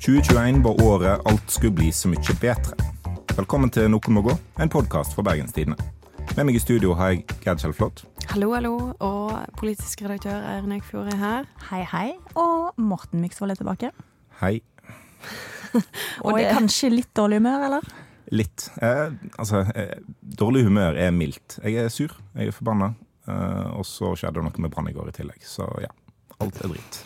2021 var året alt skulle bli så mye bedre. Velkommen til Noen må gå, en podkast fra Bergenstidene. Med meg i studio har jeg Gerd Kjellflot. Hallo, hallo. Og politisk redaktør Eirin Eikfjord er her. Hei, hei. Og Morten Myksvold er tilbake. Hei. Og det- er kanskje litt dårlig humør, eller? Litt. Eh, altså, eh, dårlig humør er mildt. Jeg er sur, jeg er forbanna. Eh, og så skjedde det noe med Brann i går i tillegg, så ja. Alt er dritt.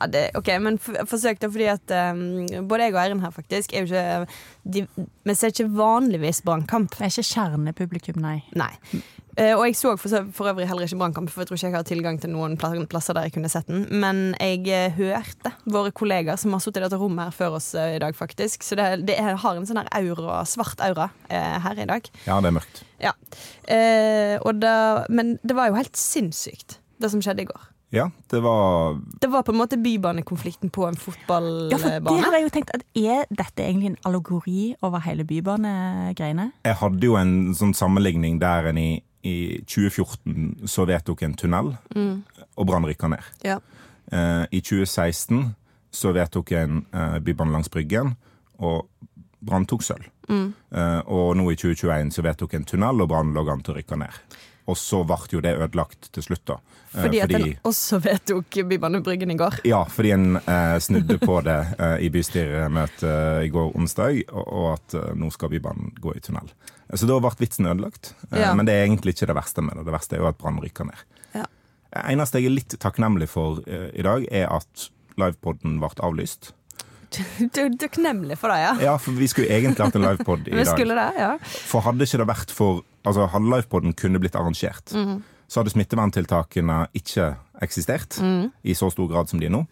Ja, det, ok, men forsøk da, fordi at um, både jeg og Eirin her faktisk er jo ikke de, Vi ser ikke vanligvis Brannkamp. Det er ikke kjernepublikum, nei. Nei. Uh, og jeg så for, for øvrig heller ikke Brannkamp, for jeg tror ikke jeg har tilgang til noen plasser der jeg kunne sett den. Men jeg uh, hørte våre kollegaer som har sittet i dette rommet her før oss uh, i dag, faktisk. Så det, det er, har en sånn her aura, svart aura her i dag. Ja, det er mørkt. Ja. Eh, og da, men det var jo helt sinnssykt, det som skjedde i går. Ja, det var Det var på en måte bybanekonflikten på en fotballbane. Ja, for det hadde jeg jo tenkt at Er dette egentlig en allegori over hele bybanegreiene? Jeg hadde jo en sånn sammenligning der en i, i 2014 så vedtok en tunnel, og Brann rykka ned. Ja. Eh, I 2016 så vedtok en eh, bybane langs Bryggen, og Brann tok sølv. Eh, og nå i 2021 så vedtok en tunnel, og Brann lå an til å rykke ned. Og så ble jo det ødelagt til slutt, da. Eh, Fordi at en også vedtok Bybanebryggen i går. Ja, fordi en eh, snudde på det eh, i bystyremøtet i går onsdag, og, og at eh, nå skal Bybanen gå i tunnel. Eh, Så da ble vitsen ødelagt. Eh, Ja. Men det er egentlig ikke det verste med det. Det verste er jo at Brann rykker ned. Ja. Det eneste jeg er litt takknemlig for eh, i dag, er at livepoden ble avlyst. Du er takknemlig for det, ja. Ja, for vi skulle egentlig hatt en livepod i Vi dag. skulle det, ja. For hadde ikke det vært for Altså, Halvlife-poden kunne blitt arrangert, Mhm. så hadde smitteverntiltakene ikke eksistert Mhm. i så stor grad som de er nå.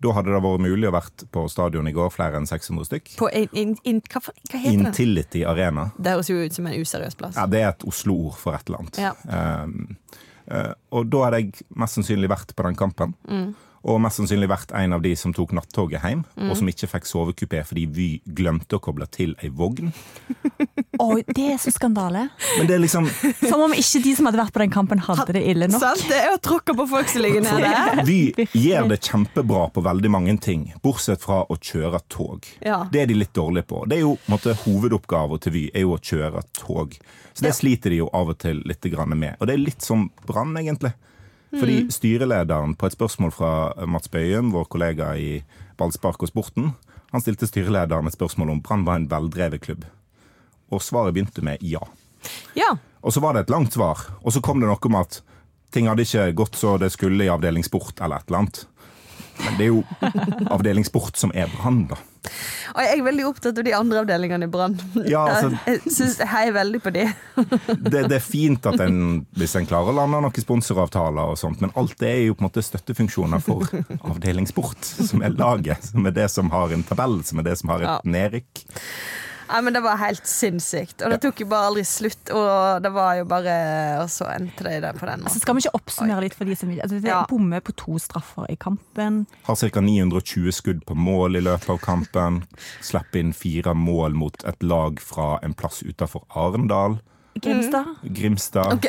Da hadde det vært mulig å vært på stadion i går flere enn 600 stykk. På in, in, in, hva, hva heter? Intility Arena. Det høres jo ut som en useriøs plass. Ja, det er et Oslo-ord for et eller annet. Ja. Um, uh, og da hadde jeg mest sannsynlig vært på den kampen. Mm. Og mest sannsynlig vært en av de som tok nattoget hjem, Mm. og som ikke fikk sovekupé fordi Vy glemte å koble til ei vogn. Oi, det er så skandale. Men det er liksom Som om ikke de som hadde vært på den kampen, hadde det ille nok. Sant? Det er å tråkke på folk som ligger nede. Vy gjør det kjempebra på veldig mange ting, bortsett fra å kjøre tog. Ja. Det er de litt dårlige på. Det er jo måtte, Hovedoppgaven til Vy er jo å kjøre tog. Så det sliter de jo av og til litt med. Og det er litt som Brann, egentlig. Fordi Mm. styrelederen, på et spørsmål fra Mats Bøyen, vår kollega i Ballspark og Sporten, han stilte styrelederen et spørsmål om Brann var en veldrevet klubb. Og svaret begynte med ja. Ja. Og så var det et langt svar, og så kom det noe om at ting hadde ikke gått så det skulle i avdeling sport eller et eller annet. Men det er jo avdeling sport som er Brann, da. Og jeg er veldig opptatt av de andre avdelingene i Brann. Ja, altså- Jeg synes jeg heier veldig på de. Det, det er fint at en, hvis en klarer å lande noen sponsoravtaler og sånt, men alt det er jo på en måte støttefunksjoner for avdeling sport, som er laget. Som er det som har en tabell, som er det som har et Ja. nedrykk. Nei, men Det var helt sinnssykt. Og det tok jo bare aldri slutt. Og det var jo bare Og så endte det i den på den Altså, skal vi ikke oppsummere litt for de som altså, det Ja. bommer på to straffer i kampen? Har ca. 920 skudd på mål i løpet av kampen. Slipper inn fire mål mot et lag fra en plass utafor Arendal. Grimstad. Grimstad.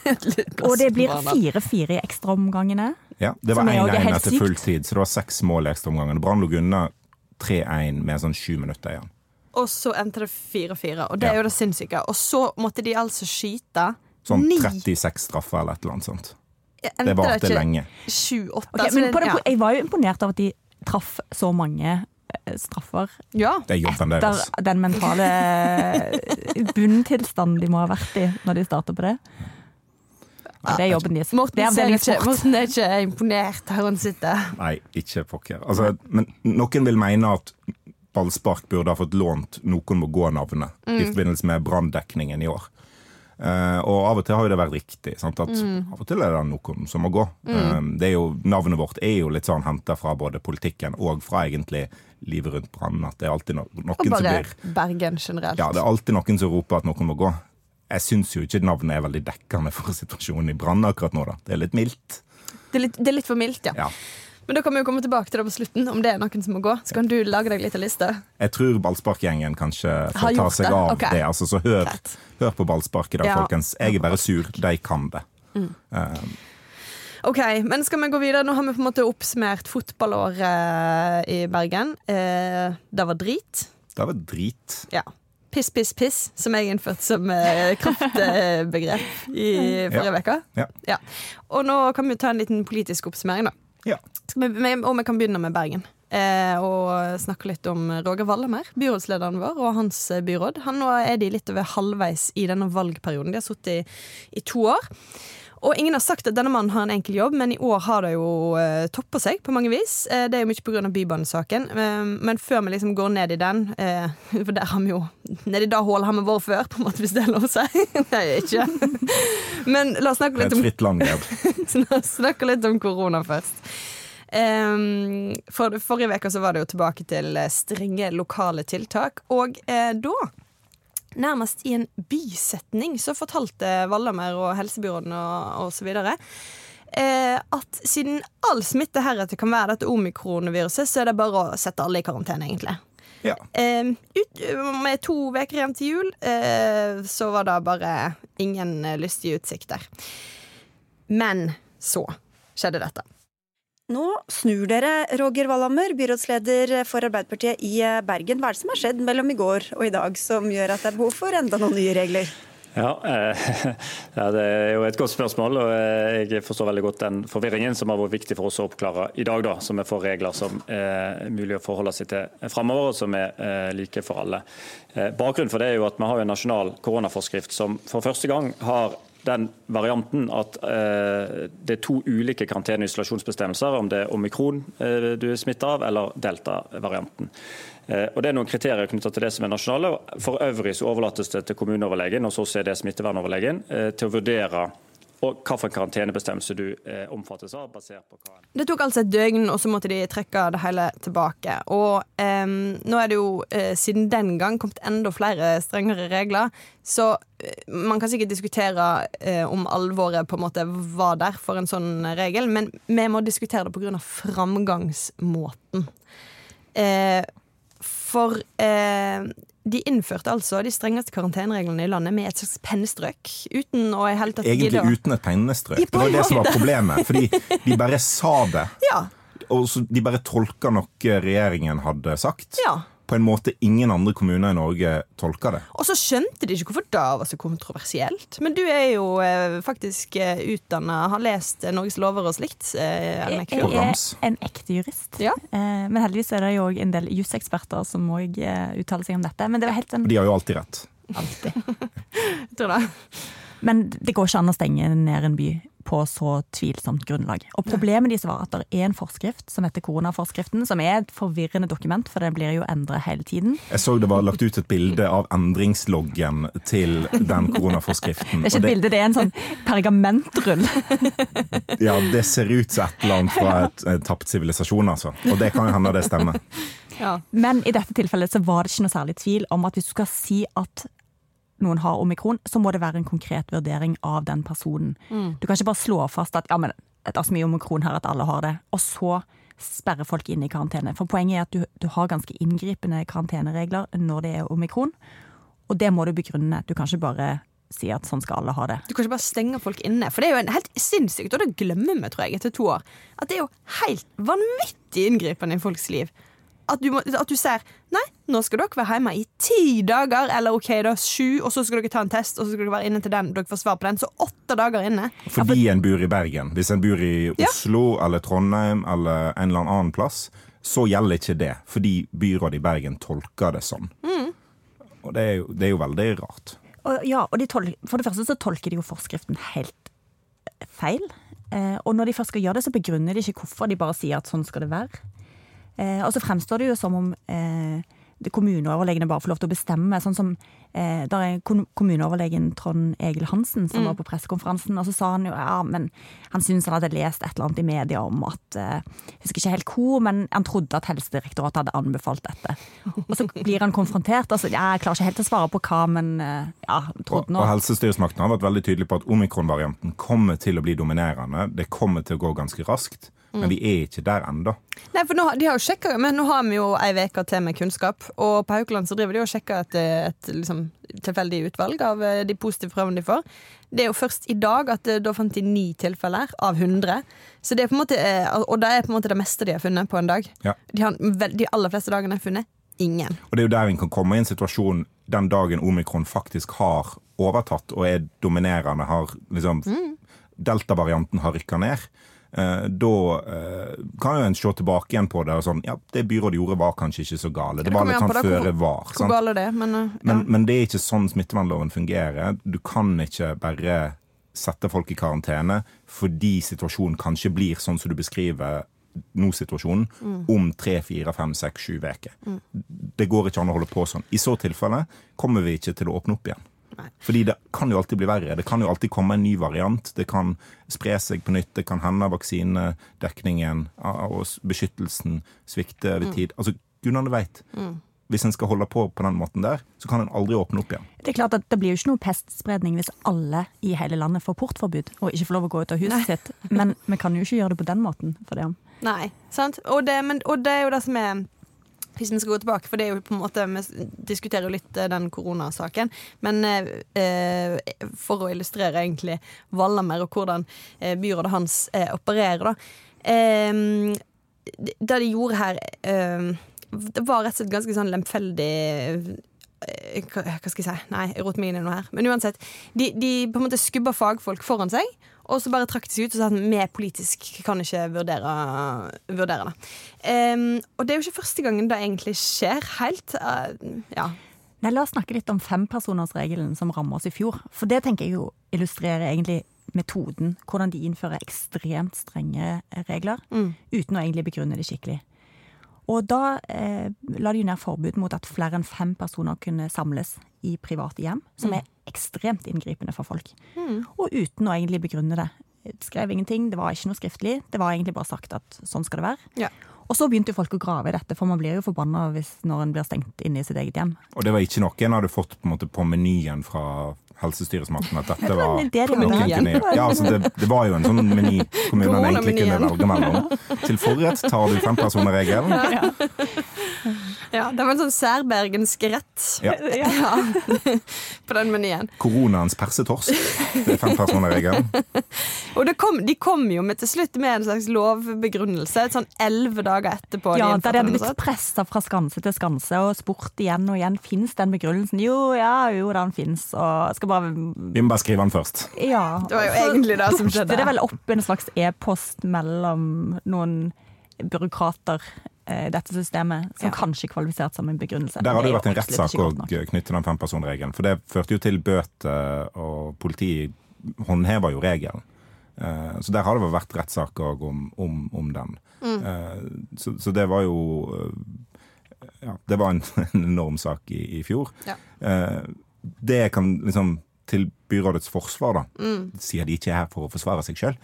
Og det blir 4-4 i ekstraomgangene. Ja, det var Som er også 1-1 etter fulltid, full tid, så det var seks mål i ekstraomgangene. Brann lå unna 3-1 med sånn sju minutter igjen. Og så endte det 4-4. Og det er jo det sinnssyke. Og så måtte de altså skyte Sånn ni 36 straffer eller et eller annet sånt. Endte Det varte lenge. 7-8. Ok, Altså, men det- ja. Jeg var jo imponert av at de traff så mange eh, straffer. ja. Det er jobben Etter deres. den mentale bunntilstanden de må ha vært i når de starter på det. Ja, det er jobben deres. Morten, det er ikke. Morten er ikke imponert her han sitter. Nei, ikke pokker. Altså, men noen vil mene at ballspark burde ha fått lånt Noen må gå-navnet i forbindelse med branndekningen i år. Uh, og av og til har jo det vært riktig. Sant? At Av og til er det noen som må gå. Eh, det er jo, navnet vårt er jo litt sånn henta fra både politikken og fra egentlig livet rundt brannen. At det er alltid no noen Og bare Bergen generelt. Ja, det er alltid noen som roper at noen må gå. Jeg syns jo ikke navnet er veldig dekkende for situasjonen i Brann akkurat nå, da. Det er litt mildt. Det, er litt, det er litt for mildt, ja. Ja. Men da kan vi jo komme tilbake til det på slutten, om det er noen som må gå. Så kan du lage deg litt av liste. Jeg tror ballsparkgjengen kanskje får ta seg det? av okay. det. Altså, så hør, hør på ballsparket da, Ja. folkens. Jeg er bare sur. De kan det. Mm. Um. OK, men skal vi gå videre? Nå har vi på en måte oppsummert fotballåret i Bergen. Eh, det var drit. Det var drit. Ja. Piss, piss, piss, som jeg innførte som eh, kraftbegrep i forrige uke. Ja. Ja. Og nå kan vi ta en liten politisk oppsummering, da. Ja. Vi, og vi kan begynne med Bergen. Eh, og snakke litt om Roger Vallemer, byrådslederen vår, og hans eh, byråd. Han Nå er de litt over halvveis i denne valgperioden. De har sittet i, i to år. Og ingen har sagt at denne mannen har en enkel jobb, men i år har det jo eh, toppa seg på mange vis. Eh, det er jo mye pga. Bybanesaken. Eh, men før vi liksom går ned i den, eh, for der har vi jo Ned i det hullet har vi vært før, på en måte, hvis det er lov å si. Er ikke. Men la oss snakke litt om et fritt land, Gerd. snakke litt om korona først. Um, for, forrige uke så var det jo tilbake til eh, strenge lokale tiltak. Og eh, da, nærmest i en bysetning så fortalte Vallamer og helsebyråden og, osv. eh, at siden all smitte heretter kan være dette omikronviruset, så er det bare å sette alle i karantene, egentlig. Ja. Eh, ut, med to uker igjen til jul, eh, så var det bare ingen eh, lystige utsikter. Men så skjedde dette. Nå snur dere, Roger Wallhammer, byrådsleder for Arbeiderpartiet i eh, Bergen. Hva er det som har skjedd mellom i går og i dag som gjør at det er behov for enda noen nye regler? Ja, eh, ja, Det er jo et godt spørsmål. og eh, Jeg forstår veldig godt den forvirringen som har vært viktig for oss å oppklare i dag. da, Så vi får regler som er mulig å forholde seg til framover, og som er like for alle. Bakgrunnen for det er jo at vi har en nasjonal koronaforskrift som for første gang har den varianten at eh, det er to ulike karantene- og isolasjonsbestemmelser, om det er omikron eh, du er smitta av, eller delta-varianten. Eh, og Det er noen kriterier knyttet til det som er nasjonale. For øvrig så overlates det til kommuneoverlegen og så er det smittevernoverlegen til å vurdere og hvilken karantenebestemmelse du eh, omfattes av, basert på hva Det tok altså et døgn, og så måtte de trekke det hele tilbake. Og eh, nå er det jo eh, siden den gang kommet enda flere strengere regler. Så eh, man kan sikkert diskutere eh, om alvoret på en måte var der for en sånn regel, men vi må diskutere det pga. framgangsmåten. Eh, for de innførte altså de strengeste karantenereglene i landet med et slags pennestrøk. Uten å i hele tatt Egentlig gidde uten et pennestrøk. Det var det som var problemet. Fordi de bare sa det. Ja. Og så de bare tolka noe regjeringen hadde sagt. ja. På en måte ingen andre kommuner i Norge tolka det. Og så skjønte de ikke hvorfor det var så kontroversielt. Men du er jo eh, faktisk eh, utdanna, har lest eh, Norges lover og slikt. Eh, Jeg er en ekte jurist. Ja. Eh, Men heldigvis er det jo òg en del juseksperter som òg uttaler seg om dette. Men det var helt sånn De har jo alltid rett. alltid. Tror jeg. Men det går ikke an å stenge ned en by på så tvilsomt grunnlag. Og Problemet deres var at det er en forskrift som heter koronaforskriften, som er et forvirrende dokument, for det blir jo endret hele tiden. Jeg så det var lagt ut et bilde av endringsloggen til den koronaforskriften. Det er ikke et bilde, det er en sånn pergamentrull. Ja, det ser ut som et eller annet fra et, et tapt sivilisasjon, altså. Og det kan jo hende det stemmer. Ja. Men i dette tilfellet så var det ikke noe særlig tvil om at hvis du skal si at noen har omikron, så må det være en konkret vurdering av den personen. Du kan ikke bare slå fast at ja, men det er så mye omikron her at alle har det, og så sperre folk inn i karantene. For poenget er at du, du har ganske inngripende karanteneregler når det er omikron, og det må du begrunne. Du kan ikke bare si at sånn skal alle ha det. Du kan ikke bare stenge folk inne. For det er jo en helt sinnssykt, og det glemmer vi, tror jeg, etter to år. At det er jo helt vanvittig inngripende i folks liv. At du, må, at du ser nei, nå skal dere være hjemme i ti dager, eller ok, da sju, og så skal dere ta en test, og så skal dere være inne til den, dere får svar på den. Så åtte dager inne. Fordi en bor i Bergen. Hvis en bor i Ja. Oslo eller Trondheim eller en eller annen plass, så gjelder ikke det. Fordi byrådet i Bergen tolker det sånn. Og det er, jo, det er jo veldig rart. Og, ja, og de tol for det første så tolker de jo forskriften helt feil. Eh, og når de først skal gjøre det, så begrunner de ikke hvorfor, de bare sier at sånn skal det være. Eh, og så fremstår det jo som om eh, kommuneoverlegene bare får lov til å bestemme. Sånn som eh, der er kommuneoverlegen Trond Egil Hansen som var på pressekonferansen, og så sa han jo ja, men han syntes han hadde lest et eller annet i media om at eh, Jeg husker ikke helt hvor, men han trodde at Helsedirektoratet hadde anbefalt dette. Og så blir han konfrontert. Altså, ja, jeg klarer ikke helt å svare på hva, men eh, ja, trodde nå. og og helsestyresmakten har vært veldig tydelig på at omikron-varianten kommer til å bli dominerende. Det kommer til å gå ganske raskt. Men vi er ikke der ennå. Nei, for nå, de har jo sjekket, men nå har vi jo ei uke til med kunnskap. Og på Haukeland så driver de og sjekker et, et liksom, tilfeldig utvalg av eh, de positive prøvene de får. Det er jo først i dag at eh, da fant de ni tilfeller av 100. Så det er på en måte, eh, og det er på en måte det meste de har funnet på en dag. Ja. De, har, de aller fleste dagene har funnet ingen. Og det er jo der en kan komme i en situasjon den dagen omikron faktisk har overtatt og er dominerende, har liksom Delta-varianten har rykka ned. Eh, da eh, kan jo en se tilbake igjen på det og sånn Ja, det byrådet gjorde, var kanskje ikke så gale. Det var litt sånn føre var. Hvor er det? Men, eh, ja. Men, men det er ikke sånn smittevernloven fungerer. Du kan ikke bare sette folk i karantene fordi situasjonen kanskje blir sånn som du beskriver nå-situasjonen om tre, fire, fem, seks, sju uker. Det går ikke an å holde på sånn. I så tilfelle kommer vi ikke til å åpne opp igjen. Nei. Fordi det kan jo alltid bli verre. Det kan jo alltid komme en ny variant. Det kan spre seg på nytt. Det kan hende vaksinedekningen og beskyttelsen svikter over tid. Altså, gudene veit. Hvis en skal holde på på den måten der, så kan en aldri åpne opp igjen. Det er klart at det blir jo ikke noe pestspredning hvis alle i hele landet får portforbud og ikke får lov å gå ut av huset sitt. Men vi kan jo ikke gjøre det på den måten. for det. Nei, sant? Og det, men, og det er jo det som er hvis vi skal gå tilbake, for det er jo på en måte Vi diskuterer jo litt eh, den koronasaken. Men eh, eh, for å illustrere egentlig Vallamer og hvordan eh, byrådet hans eh, opererer, da. Eh, det de gjorde her eh, Det var rett og slett ganske sånn lemfeldig hva skal jeg si? Nei, jeg roter meg inn i noe her. Men uansett. De, de på en måte skubba fagfolk foran seg, og så bare trakk de seg ut og sa at vi politisk kan ikke vurdere, vurdere det. Um, og det er jo ikke første gangen det egentlig skjer helt. Uh, ja. Nei, La oss snakke litt om fempersonersregelen som rammer oss i fjor. For det tenker jeg jo illustrerer egentlig metoden. Hvordan de innfører ekstremt strenge regler uten å egentlig begrunne det skikkelig. Og da eh, la de ned forbud mot at flere enn fem personer kunne samles i private hjem, som er ekstremt inngripende for folk. Og uten å egentlig begrunne det. Skrev ingenting, det var ikke noe skriftlig. Det var egentlig bare sagt at sånn skal det være. Ja. Og så begynte jo folk å grave i dette, for man blir jo forbanna hvis når en blir stengt inne i sitt eget hjem. Og det var ikke noe en hadde fått på, en måte, på menyen fra helsestyresmakten at dette var men det de Ja, altså det, det var jo en sånn meny kommunene egentlig kunne velge mellom. Til forrett tar du fempersonerregelen. ja, Det var en sånn særbergensk rett Ja. ja, på den menyen. Koronaens persetorsk. Det er fempersonerregelen. Og det kom, de kom jo med til slutt med en slags lovbegrunnelse, et sånn elleve dager etterpå. Ja, de da de hadde blitt den, pressa fra skanse til skanse og spurt igjen og igjen. Fins den begrunnelsen? Jo, ja, jo, den fins. Og skal bare Vi må bare skrive den først. Ja. Det var jo egentlig det som skjedde. Det er vel opp en slags e-post mellom noen byråkrater dette systemet, som Ja. kanskje kvalifisert som en begrunnelse. Der har det jo vært en rettssak òg knyttet til den fempersonregelen. For det førte jo til bøter, og politiet håndhever jo regelen. Eh, Så der har det vært rettssak òg om, om, om den. Mm. Så, så det var jo eh, Ja, det var en, en enorm sak i, i fjor. Ja. Eh, Det jeg kan liksom til byrådets forsvar, da, sier de ikke er her for å forsvare seg sjøl,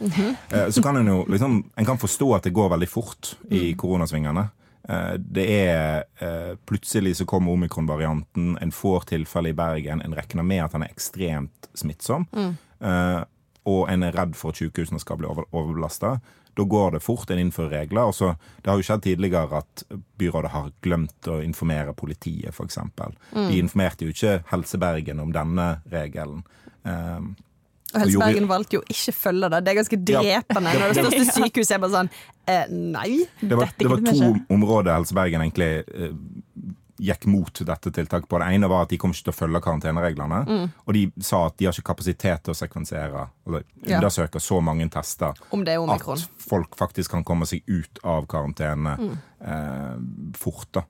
så kan en jo liksom En kan forstå at det går veldig fort i koronasvingene. Eh, Det er eh, Plutselig så kommer omikron-varianten, en får tilfelle i Bergen, en regner med at han er ekstremt smittsom, eh, og en er redd for at sykehusene skal bli over, overbelasta. Da går det fort, en innfører regler. og det har jo skjedd tidligere at byrådet har glemt å informere politiet, f.eks. De informerte jo ikke Helse Bergen om denne regelen. Um, Og Helse Bergen valgte jo ikke følge det. Det er ganske Ja. drepende når det største sykehuset er bare sånn eh, Nei. Det var, Dette det var to områder Helse Bergen egentlig eh, gikk mot dette tiltaket på. Det ene var at de kom ikke til å følge karantenereglene. Mm. Og de sa at de har ikke kapasitet til å sekvensere eller Ja. undersøke så mange tester er at folk faktisk kan komme seg ut av karantene Mm. eh, fort. da.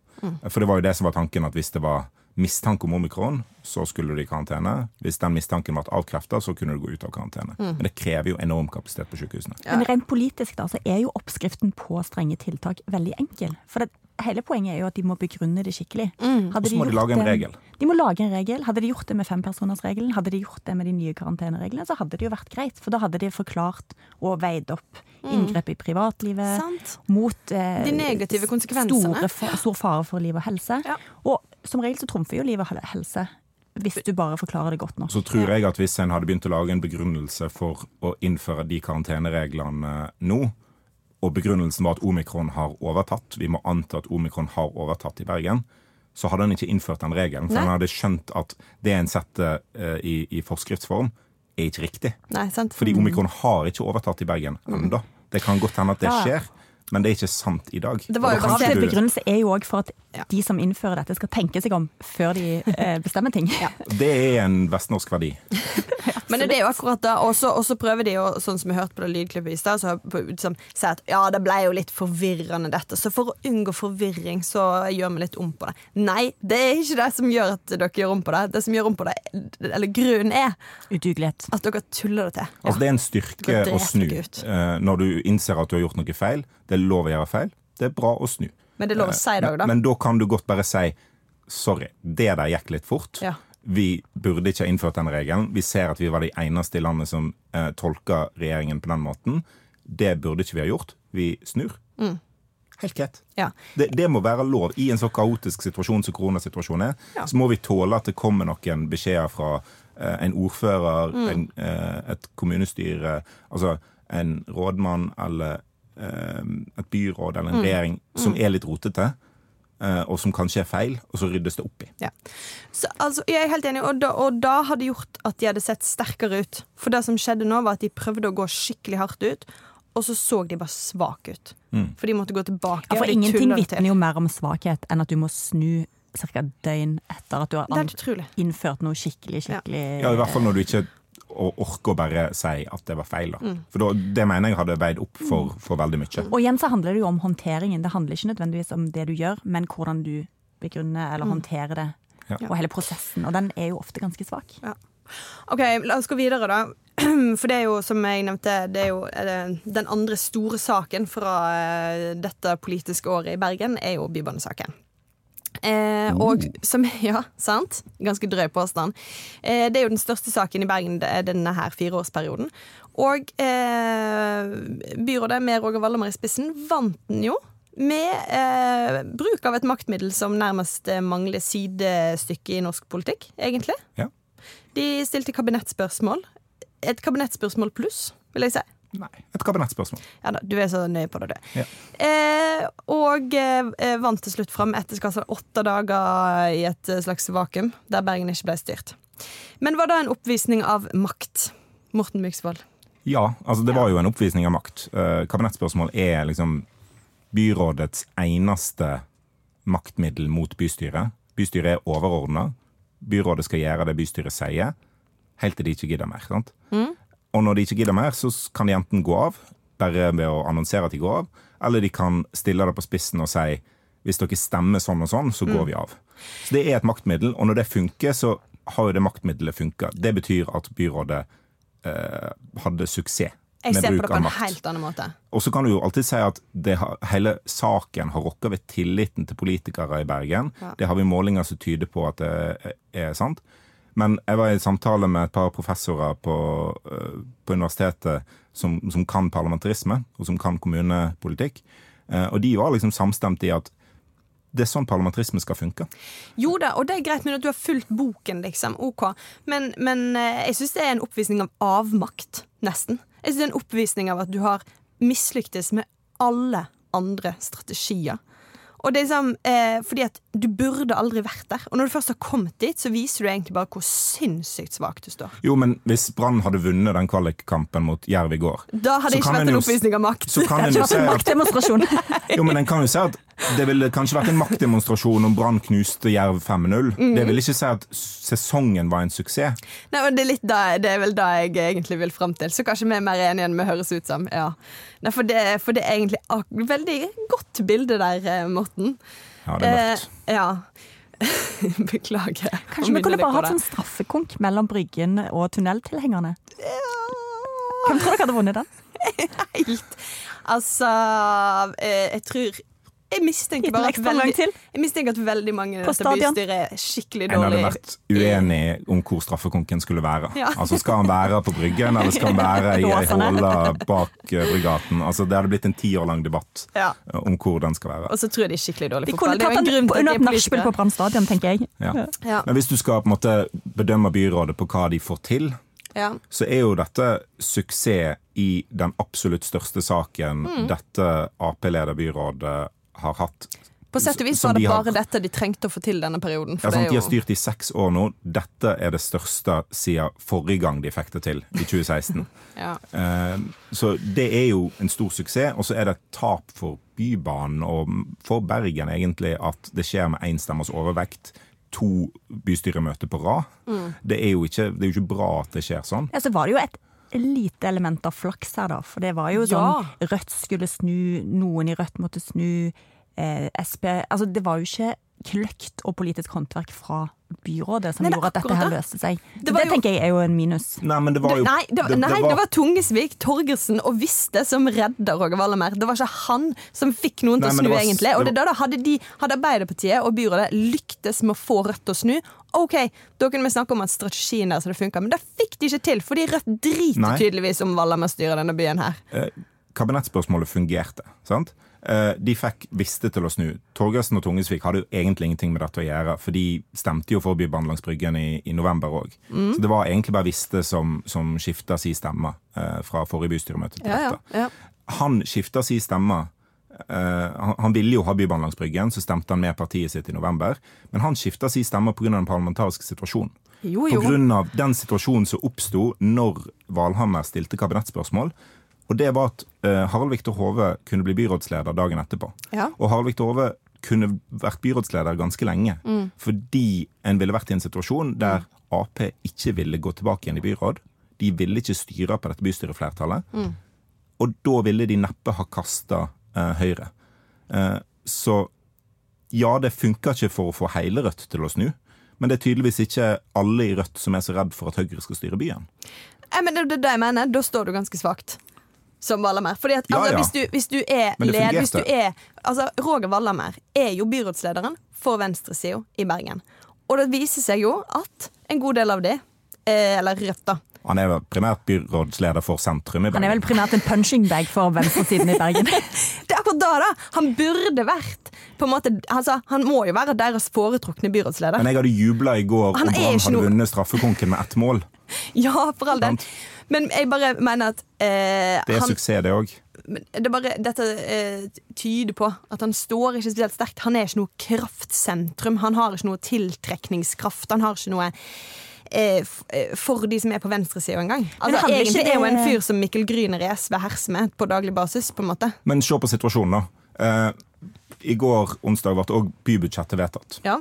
For det var jo det som var tanken, at hvis det var mistanke om omikron, så skulle du i karantene. Hvis den mistanken ble avkrefta, så kunne du gå ut av karantene. Mm. Men det krever jo enorm kapasitet på sykehusene. Men rent politisk da, så er jo oppskriften på strenge tiltak veldig enkel. For det, hele poenget er jo at de må begrunne det skikkelig. Hadde Og så må de gjort lage en det- regel. De må lage en regel. Hadde de gjort det med fempersonersregelen, hadde de gjort det med de nye karantenereglene, så hadde det jo vært greit. For da hadde de forklart og veid opp inngrep i privatlivet Sant. mot eh, De negative konsekvensene. Store, stor fare for liv og helse. Ja. Og som regel så trumfer jo livet helse hvis du bare forklarer det godt nok. Så tror jeg at hvis en hadde begynt å lage en begrunnelse for å innføre de karantenereglene nå, og begrunnelsen var at omikron har overtatt, vi må anta at omikron har overtatt i Bergen, så hadde han ikke innført den regelen. For Nei. han hadde skjønt at det en setter uh, i, i forskriftsform, er ikke riktig. Nei, sant? Fordi omikron har ikke overtatt i Bergen ennå. Det kan godt hende at det skjer, men det er ikke sant i dag. Det var jo bare du- begrunnelse er jo òg for at Ja. de som innfører dette, skal tenke seg om før de eh, bestemmer ting. Det er en vestnorsk verdi. Men det er jo akkurat da, Og så prøver de jo, sånn som vi hørte på det lydklippet i stad, så liksom, si at ja, det ble jo litt forvirrende dette. Så for å unngå forvirring, så gjør vi litt om på det. Nei, det er ikke det som gjør at dere gjør om på det. Det som gjør om på det, eller grunnen er Udugelighet. at dere tuller det til. Altså, det er en styrke å snu ut. eh, når du innser at du har gjort noe feil. Det er lov å gjøre feil. Det er bra å snu. Men det er lov å si det òg, da. Men, men da kan du godt bare si sorry, det der gikk litt fort. Ja. Vi burde ikke ha innført den regelen. Vi ser at vi var de eneste i landet som eh, tolka regjeringen på den måten. Det burde ikke vi ha gjort. Vi snur. Helt greit. Ja. Det, det må være lov. I en så kaotisk situasjon som koronasituasjonen er, Ja. så må vi tåle at det kommer noen beskjeder fra eh, en ordfører, en, eh, et kommunestyre, altså en rådmann eller eh, et byråd eller en regjering som er litt rotete, eh, og som kanskje er feil, og så ryddes det opp i. Ja. Så, altså, jeg er helt enig, og da, og da hadde gjort at de hadde sett sterkere ut. For det som skjedde nå, var at de prøvde å gå skikkelig hardt ut, og så så de bare svake ut. For de måtte gå tilbake. Ja, for ingenting vitner jo mer om svakhet enn at du må snu ca. døgn etter at du har innført noe skikkelig, skikkelig Ja, I hvert fall når du ikke or- orke å bare si at det var feil. Da. For da, det mener jeg hadde veid opp for, for veldig mye. Og igjen så handler det jo om håndteringen. Det handler ikke nødvendigvis om det du gjør, men hvordan du begrunner eller håndterer det. Ja. Og hele prosessen. Og den er jo ofte ganske svak. Ok, La oss gå videre, da. For det er jo, som jeg nevnte, det er jo eh, den andre store saken fra eh, dette politiske året i Bergen, er jo Bybanesaken. Eh, og som Ja, sant? Ganske drøy påstand. Eh, det er jo den største saken i Bergen er denne her fireårsperioden. Og eh, byrådet med Roger Valdommer i spissen vant den jo. Med eh, bruk av et maktmiddel som nærmest eh, mangler sidestykke i norsk politikk, egentlig. Ja. De stilte kabinettspørsmål. Et kabinettspørsmål pluss, vil jeg si. Nei, et kabinettspørsmål. Ja du er så nøye på det, du. Ja. Eh, og eh, vant til slutt fram etter skal åtte dager i et eh, slags vakuum, der Bergen ikke ble styrt. Men var da en oppvisning av makt? Morten Myksvold. Ja, altså det var jo en oppvisning av makt. Eh, kabinettspørsmål er liksom byrådets eneste maktmiddel mot bystyret. Bystyret er overordna. Byrådet skal gjøre det bystyret sier, helt til de ikke gidder mer. sant? Og når de ikke gidder mer, så kan de enten gå av, bare ved å annonsere at de går av, eller de kan stille det på spissen og si hvis dere stemmer sånn og sånn, så går vi av. Så det er et maktmiddel, og når det funker, så har jo det maktmiddelet funka. Det betyr at byrådet eh, hadde suksess Jeg med ser på det på en helt annen måte. Og så kan du jo alltid si at det har, hele saken har rokka ved tilliten til politikere i Bergen. Ja. Det har vi målinger som tyder på at det er sant. Men jeg var i samtale med et par professorer på, øh, på universitetet som, som kan parlamentarisme, og som kan kommunepolitikk. Eh, Og de var liksom samstemte i at det er sånn parlamentarisme skal funke. Jo da, og det er greit med at du har fulgt boken, liksom. Ok. Men, men eh, jeg syns det er en oppvisning av avmakt, nesten. Jeg synes det er en oppvisning av at du har mislyktes med alle andre strategier. Og det er liksom, eh, fordi at Du burde aldri vært der. Og når du først har kommet dit, så viser du egentlig bare hvor sinnssykt svak du står. Jo, men hvis Brann hadde vunnet den kvalikkampen mot Jerv i går Da hadde det ikke vært en oppvisning av makt. så kan en jo se at. Jo, men en kan jo si at det ville kanskje vært en maktdemonstrasjon om Brann knuste Jerv 5-0. Mm. Det vil ikke si at sesongen var en suksess. Nei, men det, er litt da, det er vel da jeg egentlig vil fram til. Så kanskje vi er mer enige enn vi høres ut som. Ja. Nei, for, det, for det er egentlig ak veldig godt bilde der, eh, Morten. Ja, det er mørkt. Eh, ja. Beklager. Kanskje vi kunne bare hatt sånn straffekonk mellom Bryggen og tunneltilhengerne? Hvem tror dere hadde vunnet den? helt Altså, eh, jeg tror Jeg mistenker bare at veldig, jeg mistenker at veldig mange i dette bystyret er skikkelig En hadde vært uenig om hvor straffekonken skulle være. Ja. Altså Skal han være på Bryggen, eller skal han være i ei håle bak Brygaten? Bryggaten? Altså, det hadde blitt en ti år lang debatt Ja. eh, om hvor den skal være. Og så tror jeg de er skikkelig dårlig De fotball. kunne Det er jo tatt en den grunn til under de er nachspiel på. Brann stadion, tenker jeg. Ja. Ja. Men hvis du skal på en måte bedømme byrådet på hva de får til, Ja. så er jo dette suksess i den absolutt største saken Mm. dette Ap-lederbyrådet har hatt. På sett og vis var det de har- bare dette de trengte å få til denne perioden. For Ja, sant, det de har styrt i seks år nå. Dette er det største siden forrige gang de fikk det til, i 2016. Ja. Eh, Så det er jo en stor suksess, og så er det et tap for Bybanen og for Bergen egentlig at det skjer med én stemmers overvekt. To bystyremøter på rad. Det, er ikke, det er jo ikke bra at det skjer sånn. Ja, så var det jo et lite element av flaks her, da. For det var jo Ja. sånn Rødt skulle snu, noen i Rødt måtte snu. Eh, SP Altså, det var jo ikke kløkt og politisk håndverk fra byrådet som Nei, gjorde at dette her løste seg. Det Det, jo- tenker jeg er jo en minus. Nei, men det var jo nei, det nei, det var Tungesvik, Torgersen og Viste som redda Roger Wallemer. Det var ikke han som fikk noen til å snu, var- egentlig. Og det da, da hadde, de, hadde Arbeiderpartiet og byrådet lyktes med å få Rødt til å snu. OK, da kunne vi snakke om at strategien deres hadde funka, men det fikk de ikke til. Fordi Rødt driter Nei. tydeligvis om Wallenberg styrer denne byen her. eh, Kabinettspørsmålet fungerte. sant? Eh, De fikk visste til å snu. Torgersen og Tungesvik hadde jo egentlig ingenting med dette å gjøre, for de stemte jo for Bybanen langs Bryggen i, i november òg. Så det var egentlig bare Viste som, som skifta si stemme eh, fra forrige bystyremøte til Ja, ja, dette. ja. Han skifta si stemme. Eh, han, han ville jo ha Bybanen langs Bryggen, så stemte han med partiet sitt i november. Men han skifta si stemme pga. den parlamentariske situasjonen. Jo, På jo. av den situasjonen som oppsto når Valhammer stilte kabinettspørsmål. Og det var at eh, Harald Viktor Hove kunne bli byrådsleder dagen etterpå. Ja. Og Harald Viktor Hove kunne vært byrådsleder ganske lenge. Mm. Fordi en ville vært i en situasjon der Ap ikke ville gå tilbake igjen i byråd. De ville ikke styre på dette bystyreflertallet. Mm. Og da ville de neppe ha kasta Høyre. Eh, så ja, det funka ikke for å få hele Rødt til å snu. Men det er tydeligvis ikke alle i Rødt som er så redd for at Høyre skal styre byen. Nei, men det er det jeg mener. Da står du ganske svakt. Som Wallamer, Fordi at, Ja, altså, ja. Hvis, du, hvis du er led, hvis du er altså, Roger Wallamer er jo byrådslederen for venstresida i Bergen. Og det viser seg jo at en god del av de, eh, eller Rødt, da Han er primært byrådsleder for sentrum i Bergen. Han er vel primært en punching bag for venstresiden i Bergen. Det er akkurat da, da! Han burde vært på en måte, altså, Han må jo være deres foretrukne byrådsleder. Men jeg hadde jubla i går Han om Brann hadde noe- vunnet straffekonken med ett mål. Ja, for all del. Men jeg bare mener at eh, Det er han, suksess, det òg. Det bare, dette eh, tyder på at han står ikke spesielt sterkt. Han er ikke noe kraftsentrum. Han har ikke noe tiltrekningskraft. Han har ikke noe for de som er på venstresida engang. Altså, egentlig er jo en fyr som Mikkel Gryner i SV herser med på daglig basis. på en måte. Men se på situasjonen, da. Eh, I går onsdag ble òg bybudsjettet vedtatt. Ja.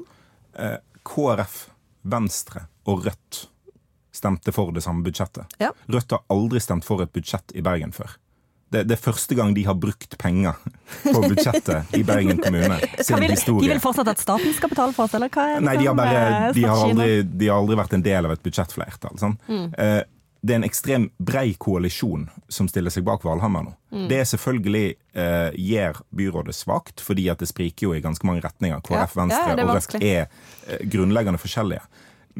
Eh, KrF, Venstre og Rødt stemte for det samme budsjettet. Ja. Rødt har aldri stemt for et budsjett i Bergen før. Det, det er første gang de har brukt penger på budsjettet i Bergen kommune sin vil, de vil fortsatt at staten skal betale for oss, eller hva er det Nei, de har, bare, liksom, de har, aldri, de har aldri vært en del av et budsjettflertall. Sånn. Eh, det er en ekstrem brei koalisjon som stiller seg bak Valhammer nå. Det er selvfølgelig eh, gjør byrådet svakt, fordi at det spriker jo i ganske mange retninger. KrF, Ja, ja, Venstre er og Rødt er eh, grunnleggende forskjellige.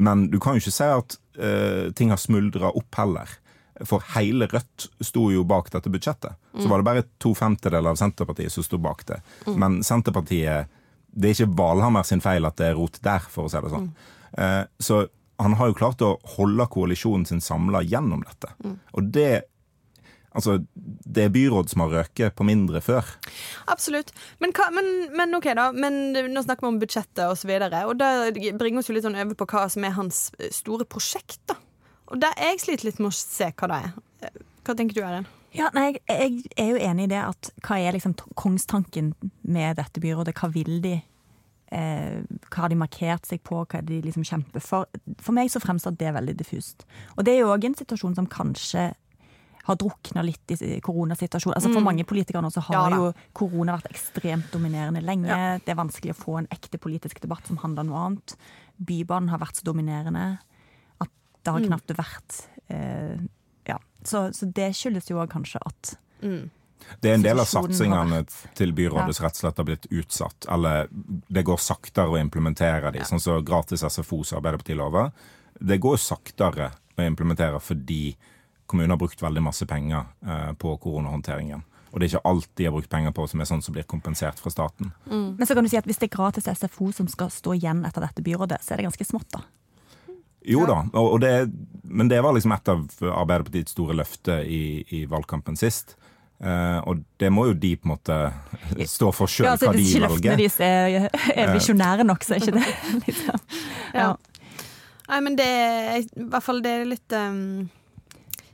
Men du kan jo ikke si at eh, ting har smuldra opp heller. For hele Rødt sto jo bak dette budsjettet. Så var det bare to femtedeler av Senterpartiet som sto bak det. Men Senterpartiet Det er ikke Valhammer sin feil at det er rot der, for å si det sånn. Eh, så han har jo klart å holde koalisjonen sin samla gjennom dette. Og det Altså, det er byråd som har røket på mindre før. Absolutt. Men, hva, men, men ok, da. Men nå snakker vi om budsjettet og så. Og det bringer oss jo litt sånn over på hva som er hans store prosjekt, da. Og der jeg sliter litt med å se hva det er. Hva tenker du, Erin? Ja, nei, jeg, jeg er jo enig i det at hva er liksom kongstanken med dette byrådet? Hva vil de? Eh, hva har de markert seg på? Hva er det de liksom kjemper for? For meg så fremstår det veldig diffust. Og det er jo òg en situasjon som kanskje har drukna litt i koronasituasjonen. Altså For mange politikere nå så har Mm. Ja jo korona vært ekstremt dominerende lenge. Ja. Det er vanskelig å få en ekte politisk debatt som handler om noe annet. Bybanen har vært så dominerende det har Mm. knapt vært eh, Ja. Så, så det skyldes jo òg kanskje at Det er en del av satsingene til byrådet som rett og slett har blitt utsatt. Eller det går saktere å implementere de, sånn som gratis SFO som Arbeiderpartiet lover. Det går saktere å implementere fordi kommunen har brukt veldig masse penger eh, på koronahåndteringen. Og det er ikke alt de har brukt penger på som er sånn som blir kompensert fra staten. Men så kan du si at hvis det er gratis SFO som skal stå igjen etter dette byrådet, så er det ganske smått, da. Jo da, og, og det, men det var liksom et av Arbeiderpartiets store løfter i, i valgkampen sist. Uh, og det må jo de på en måte stå for sjøl, Ja, altså, hva de velger. ikke løftene deres er, er visjonære nok, så er ikke det liksom. Ja. Nei, men det er i hvert fall det er litt um, ja,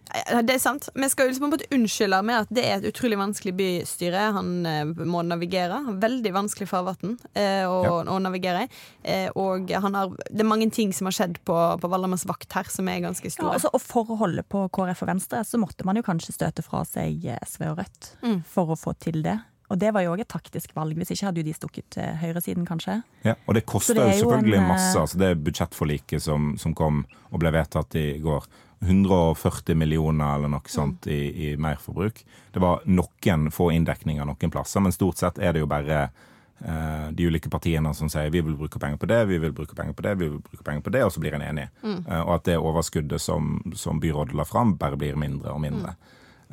Det er sant. Vi skal liksom på en måte unnskylde med at det er et utrolig vanskelig bystyre han eh, må navigere. Veldig vanskelig farvann eh, å, Ja. å navigere i. Eh, og han har, det er mange ting som har skjedd på, på Valdermanns vakt her, som er ganske Ja, store. altså, og for å holde på KrF og Venstre, så måtte man jo kanskje støte fra seg SV og Rødt Mm. for å få til det. Og det var jo òg et taktisk valg. Hvis ikke hadde jo de stukket til høyresiden, kanskje. Ja, og det koster er jo selvfølgelig en, eh, masse. Altså det budsjettforliket som, som kom og ble vedtatt i går. 140 millioner eller noe sånt i, i merforbruk. Det var noen få inndekninger noen plasser, men stort sett er det jo bare eh, de ulike partiene som sier vi vil bruke penger på det, vi vil bruke penger på det, vi vil bruke penger på det, og så blir en enig. Eh, og at det overskuddet som, som byrådet la fram, bare blir mindre og mindre.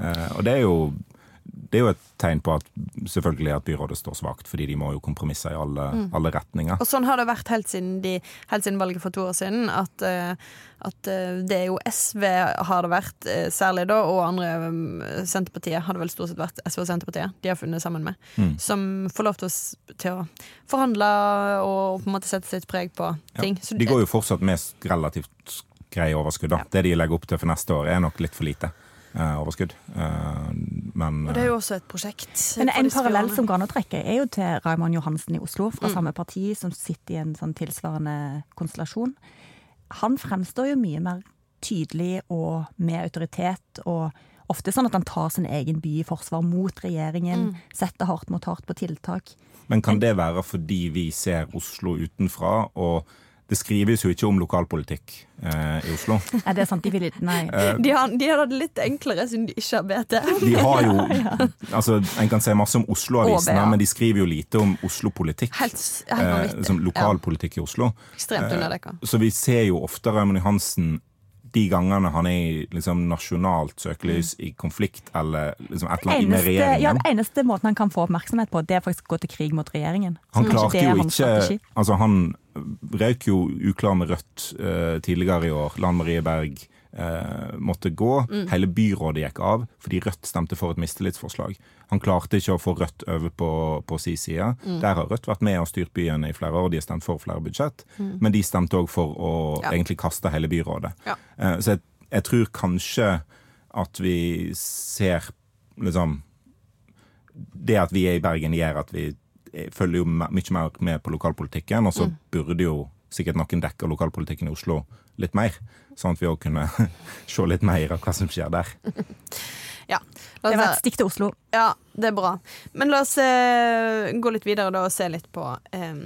Eh, og det er jo det er jo et tegn på at selvfølgelig at byrådet står svakt, fordi de må jo kompromisse i alle, alle retninger. Og sånn har det vært helt siden, de, helt siden valget for to år siden. At, eh, at eh, det er jo SV har det vært, eh, særlig da, og andre Senterpartiet har det vel stort sett vært SV og Senterpartiet de har funnet sammen med. Mm. Som får lov til å, til å forhandle og på en måte sette sitt preg på ting. Ja, De går jo fortsatt med relativt greie overskudd. Da. Det de legger opp til for neste år, er nok litt for lite overskudd. Eh, men og det er jo også et prosjekt. Men en parallell som går an å trekke, er jo til Raymond Johansen i Oslo, fra Mm. samme parti, som sitter i en sånn tilsvarende konstellasjon. Han fremstår jo mye mer tydelig og med autoritet, og ofte sånn at han tar sin egen by i forsvar mot regjeringen, Mm. setter hardt mot hardt på tiltak. Men kan det være fordi vi ser Oslo utenfra, og det skrives jo ikke om lokalpolitikk eh, i Oslo. Er det sant? De vil ikke Nei. de, har, de har det litt enklere siden de ikke har BT. De har jo altså En kan se masse om Oslo-avisene, men de skriver jo lite om Oslo-politikk. Helt, s- helt Eh, som lokalpolitikk i Oslo. Ekstremt underdekka. Så vi ser jo ofte Raymond Johansen de gangene han er i liksom, nasjonalt søkelys, i konflikt eller liksom, et eller annet med regjeringen. ja, den eneste måten han kan få oppmerksomhet på, det er faktisk å gå til krig mot regjeringen. Han klarte jo ikke. Altså, han røyk jo uklar med Rødt eh, tidligere i år. Lan Marie Berg eh, måtte gå. Hele byrådet gikk av fordi Rødt stemte for et mistillitsforslag. Han klarte ikke å få Rødt over på, på sin side. Der har Rødt vært med og styrt byen i flere år. De har stemt for flere budsjett. Men de stemte òg for å Ja. egentlig kaste hele byrådet. Ja. Eh, så jeg, jeg tror kanskje at vi ser liksom det at vi er i Bergen gjør at vi følger jo mye mer med på lokalpolitikken, og så burde jo sikkert noen dekke lokalpolitikken i Oslo litt mer, sånn at vi òg kunne se litt mer av hva som skjer der. Ja. La Det var et stikk til Oslo. Ja, det er bra. Men la oss eh, gå litt videre da og se litt på eh,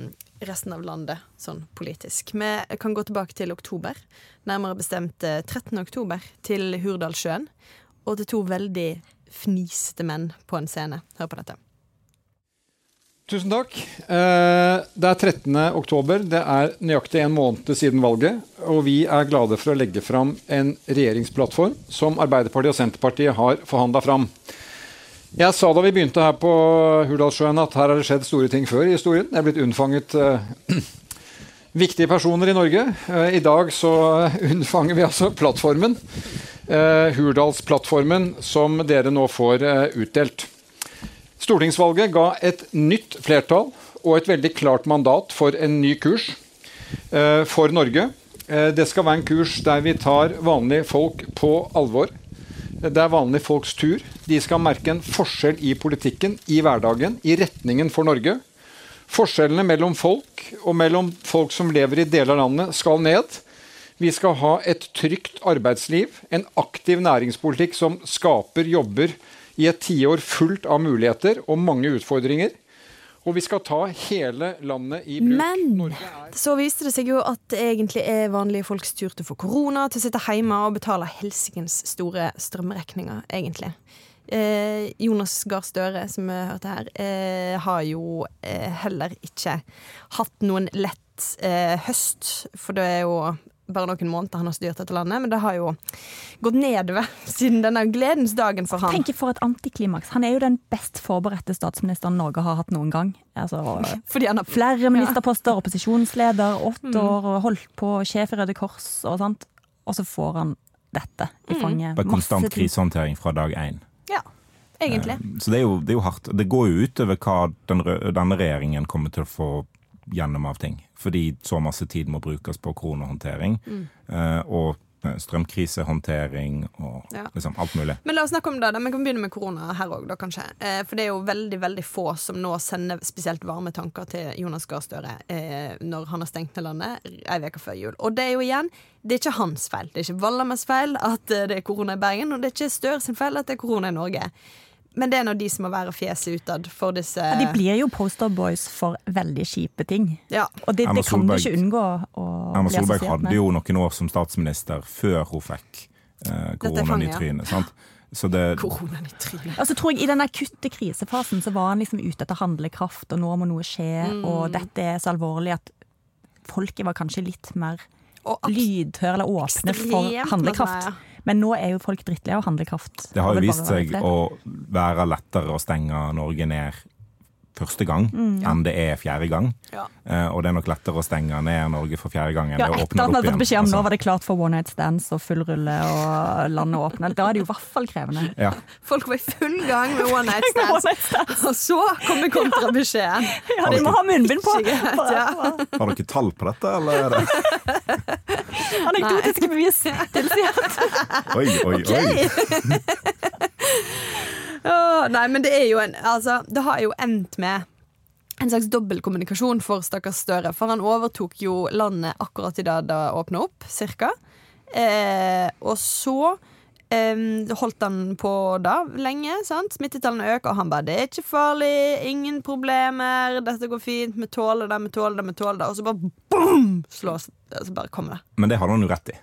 resten av landet sånn politisk. Vi kan gå tilbake til oktober, nærmere bestemt eh, 13. oktober, til Hurdalssjøen. Og til to veldig fnisete menn på en scene. Hør på dette. Tusen takk. Eh, Det er 13. oktober. Det er nøyaktig en måned siden valget. Og vi er glade for å legge fram en regjeringsplattform som Arbeiderpartiet og Senterpartiet har forhandla fram. Jeg sa da vi begynte her på Hurdalssjøen at her har det skjedd store ting før i historien. Det er blitt unnfanget eh, viktige personer i Norge. Eh, I dag så unnfanger vi altså plattformen. Hurdalsplattformen som dere nå får utdelt. Stortingsvalget ga et nytt flertall og et veldig klart mandat for en ny kurs eh, for Norge. Eh, det skal være en kurs der vi tar vanlige folk på alvor. Det er vanlige folks tur. De skal merke en forskjell i politikken, i hverdagen, i retningen for Norge. Forskjellene mellom folk og mellom folk som lever i deler av landet, skal ned. Vi skal ha et trygt arbeidsliv, en aktiv næringspolitikk som skaper jobber i et tiår fullt av muligheter og mange utfordringer. Og vi skal ta hele landet i bruk. Men Norge så viste det seg jo at det egentlig er vanlige folks tur til å få korona, til å sitte hjemme og betale helsikens store strømregninger, egentlig. Eh, Jonas Gahr Støre, som vi hørte her, eh, har jo eh, heller ikke hatt noen lett eh, høst. For det er jo bare noen måneder han har styrt dette landet, men det har jo gått nedover siden denne gledens dagen for han. Tenk for et antiklimaks. Han er jo den best forberedte statsministeren Norge har hatt noen gang. Altså, Fordi han har flere ministerposter, opposisjonsleder, åtte Mm. år, holdt på sjef i Røde Kors og sånt. Og så får han dette i Mm. fanget. Bare konstant krisehåndtering fra dag én. Ja, egentlig. Så det er, jo, det er jo hardt. Det går jo utover hva den, denne regjeringen kommer til å få gjennom av ting. Fordi så masse tid må brukes på koronahåndtering. eh, og eh, strømkrisehåndtering og Ja. liksom alt mulig. Men la oss snakke om det. da. Vi kan begynne med korona her òg, kanskje. Eh, for det er jo veldig veldig få som nå sender spesielt varme tanker til Jonas Gahr Støre eh, når han har stengt ned landet ei uke før jul. Og det er jo igjen, det er ikke hans feil. Det er ikke Vallamers feil at eh, det er korona i Bergen, og det er ikke Støre sin feil at det er korona i Norge. Men det er nå de som må være fjeset utad for disse Ja, De blir jo poster boys for veldig kjipe ting. Ja. Og det, det kan du ikke unngå å Erna Solberg hadde jo noen år som statsminister før hun fikk eh, koronaen i trynet. Sant? Så det, Koronaen i trynet. Altså, tror jeg I den akutte krisefasen så var han liksom ute etter handlekraft, og nå må noe skje, Mm. og dette er så alvorlig at folket var kanskje litt mer lydhøre eller åpne for ekstremt handlekraft. Men nå er jo folk drittlei av handlekraft. det har jo vist seg å være lettere å stenge Norge ned første gang enn det er fjerde gang. Ja. Uh, og det er nok lettere å stenge ned Norge for fjerde gang enn Ja, det å etter åpne at opp hadde fått igjen. beskjed om nå Altså, var det klart for one night stands og full rulle og landet åpne. Da er det jo i hvert fall krevende. ja. Folk var i full gang med one night One night stands. og så kommer kontrabeskjeden. Ja, de må ha munnbind på! Ja. Har dere tall på dette, eller er det Anekdotiske bevis tilsier at Oi, oi, oi. Nei, men det er jo en Altså, det har jo endt med en slags dobbeltkommunikasjon for stakkars Støre. For han overtok jo landet akkurat i det det åpna opp, cirka. Eh, og så eh, holdt han på da lenge. sant? Smittetallene øker, og han bare 'Det er ikke farlig, ingen problemer, dette går fint, vi tåler det, vi tåler det', vi tåler det. Og så bare boom! Slås, så bare kommer det. Men det hadde han jo rett i.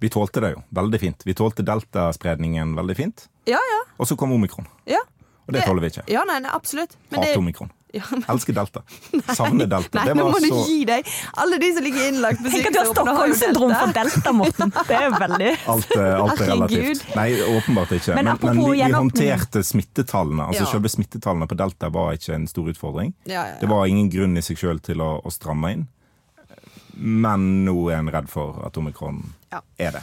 Vi tålte det jo veldig fint. Vi tålte deltaspredningen veldig fint. Ja, ja. Og så kom omikron. ja. Og det tåler vi ikke. Ja, nei, nei absolutt. Men det, omikron. ja, men, Elsker delta. Savner delta. nei, Det nå må må du gi deg! Alle de som ligger innlagt på Tenk at du har Stockholm-syndrom for delta, Morten. Det er veldig Alt, alt er relativt. Nei, åpenbart ikke. Men Men, men, vi, vi håndterte smittetallene. Altså Ja. Selve smittetallene på delta var ikke en stor utfordring. Ja, ja, ja. Det var ingen grunn i seg sjøl til å, å stramme inn. Men nå er en redd for at omikron Ja. er det.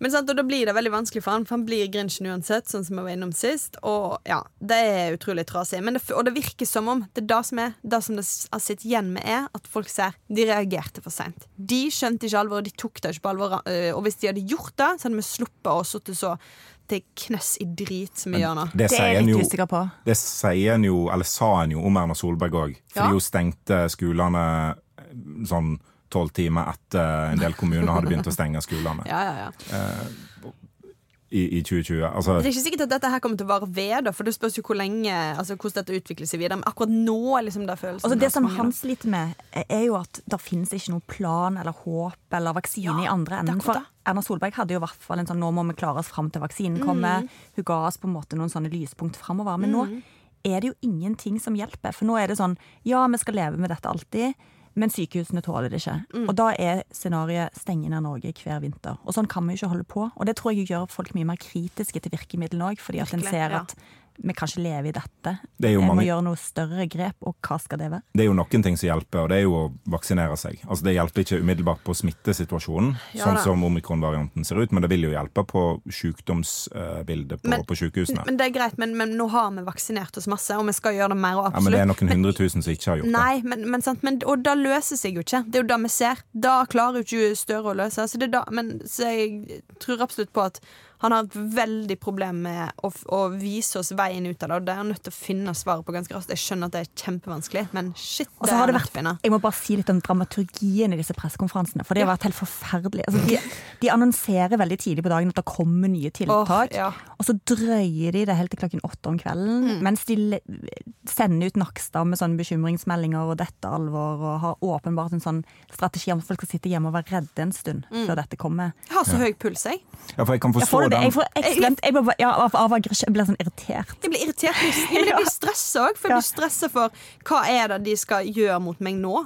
Men sant, og Da blir det veldig vanskelig for han, for han blir Grinchen uansett, sånn som jeg var innom sist. Og ja, Det er utrolig trasig. Men det, og det virker som om det er det som er Det som det har sittet igjen med, er at folk ser de reagerte for seint. De skjønte ikke alvoret, de tok det ikke på alvor. øh, Og hvis de hadde gjort det, så hadde vi sluppet å sitte så til knøss i drit som vi gjør nå. Det Det er jeg litt usikker på. det sier en jo, eller sa en jo om Erna Solberg òg. Fordi Ja. hun stengte skolene eh, sånn tolv timer etter en del kommuner hadde begynt å stenge skolene Ja, ja, ja. i, i 2020. Altså, Det er ikke sikkert at dette her kommer til å vare ved, da, for det spørs jo hvor lenge Altså hvordan dette utvikler seg videre. Men akkurat nå er liksom det følelsen. Altså det som han sliter med, er jo at det finnes ikke noen plan eller håp eller vaksine Ja, i andre enden. For. Erna Solberg hadde jo i hvert fall en sånn nå må vi klare oss fram til vaksinen Mm. Hun ga oss på en måte noen sånne lyspunkt framover. Men nå er det jo ingenting som hjelper. For nå er det sånn ja, vi skal leve med dette alltid. Men sykehusene tåler det ikke. Mm. Og da er scenarioet stenge ned Norge hver vinter. Og sånn kan vi ikke holde på. Og det tror jeg gjør folk mye mer kritiske til virkemidlene òg, fordi at en ser ser ja. Vi kan ikke leve i dette. Det er jo En må gjøre noe større grep, og hva skal det være? Det er jo noen ting som hjelper, og det er jo å vaksinere seg. Altså Det hjelper ikke umiddelbart på smittesituasjonen, Ja sånn som omikron-varianten ser ut, men det vil jo hjelpe på sykdomsbildet på, Men- på sykehusene. Men det er greit, men, men nå har vi vaksinert oss masse, og vi skal gjøre det mer. og ja, men det er noen hundre tusen som ikke har gjort det. Nei, men, men, sant, men, og det løser seg jo ikke. Det er jo det vi ser. Da klarer jo ikke Støre å løse. Så det er da, men så jeg tror absolutt på at han har et veldig problem med å, å vise oss veien ut av det. Og det er han nødt til å finne svaret på ganske raskt. Jeg skjønner at det er kjempevanskelig, men shit, Og det så har er det vært, jeg må bare si litt om dramaturgien i disse pressekonferansene, for det har vært helt forferdelig. Altså, de, de annonserer veldig tidlig på dagen at det kommer nye tiltak, oh, ja. og så drøyer de det helt til klokken åtte om kvelden, Mm. mens de sender ut Nakstad med sånne bekymringsmeldinger og dette alvor, og har åpenbart en sånn strategi om at folk skal sitte hjemme og være redde en stund Mm. før dette kommer. Jeg har så høy puls, jeg. Ja, for jeg kan Jeg forstå det, jeg får ekstremt, jeg blir, ja, av, av jeg blir sånn irritert. Jeg blir irritert, jeg blir- jeg blir stressa òg, for jeg blir stressa for hva er det de skal gjøre mot meg nå.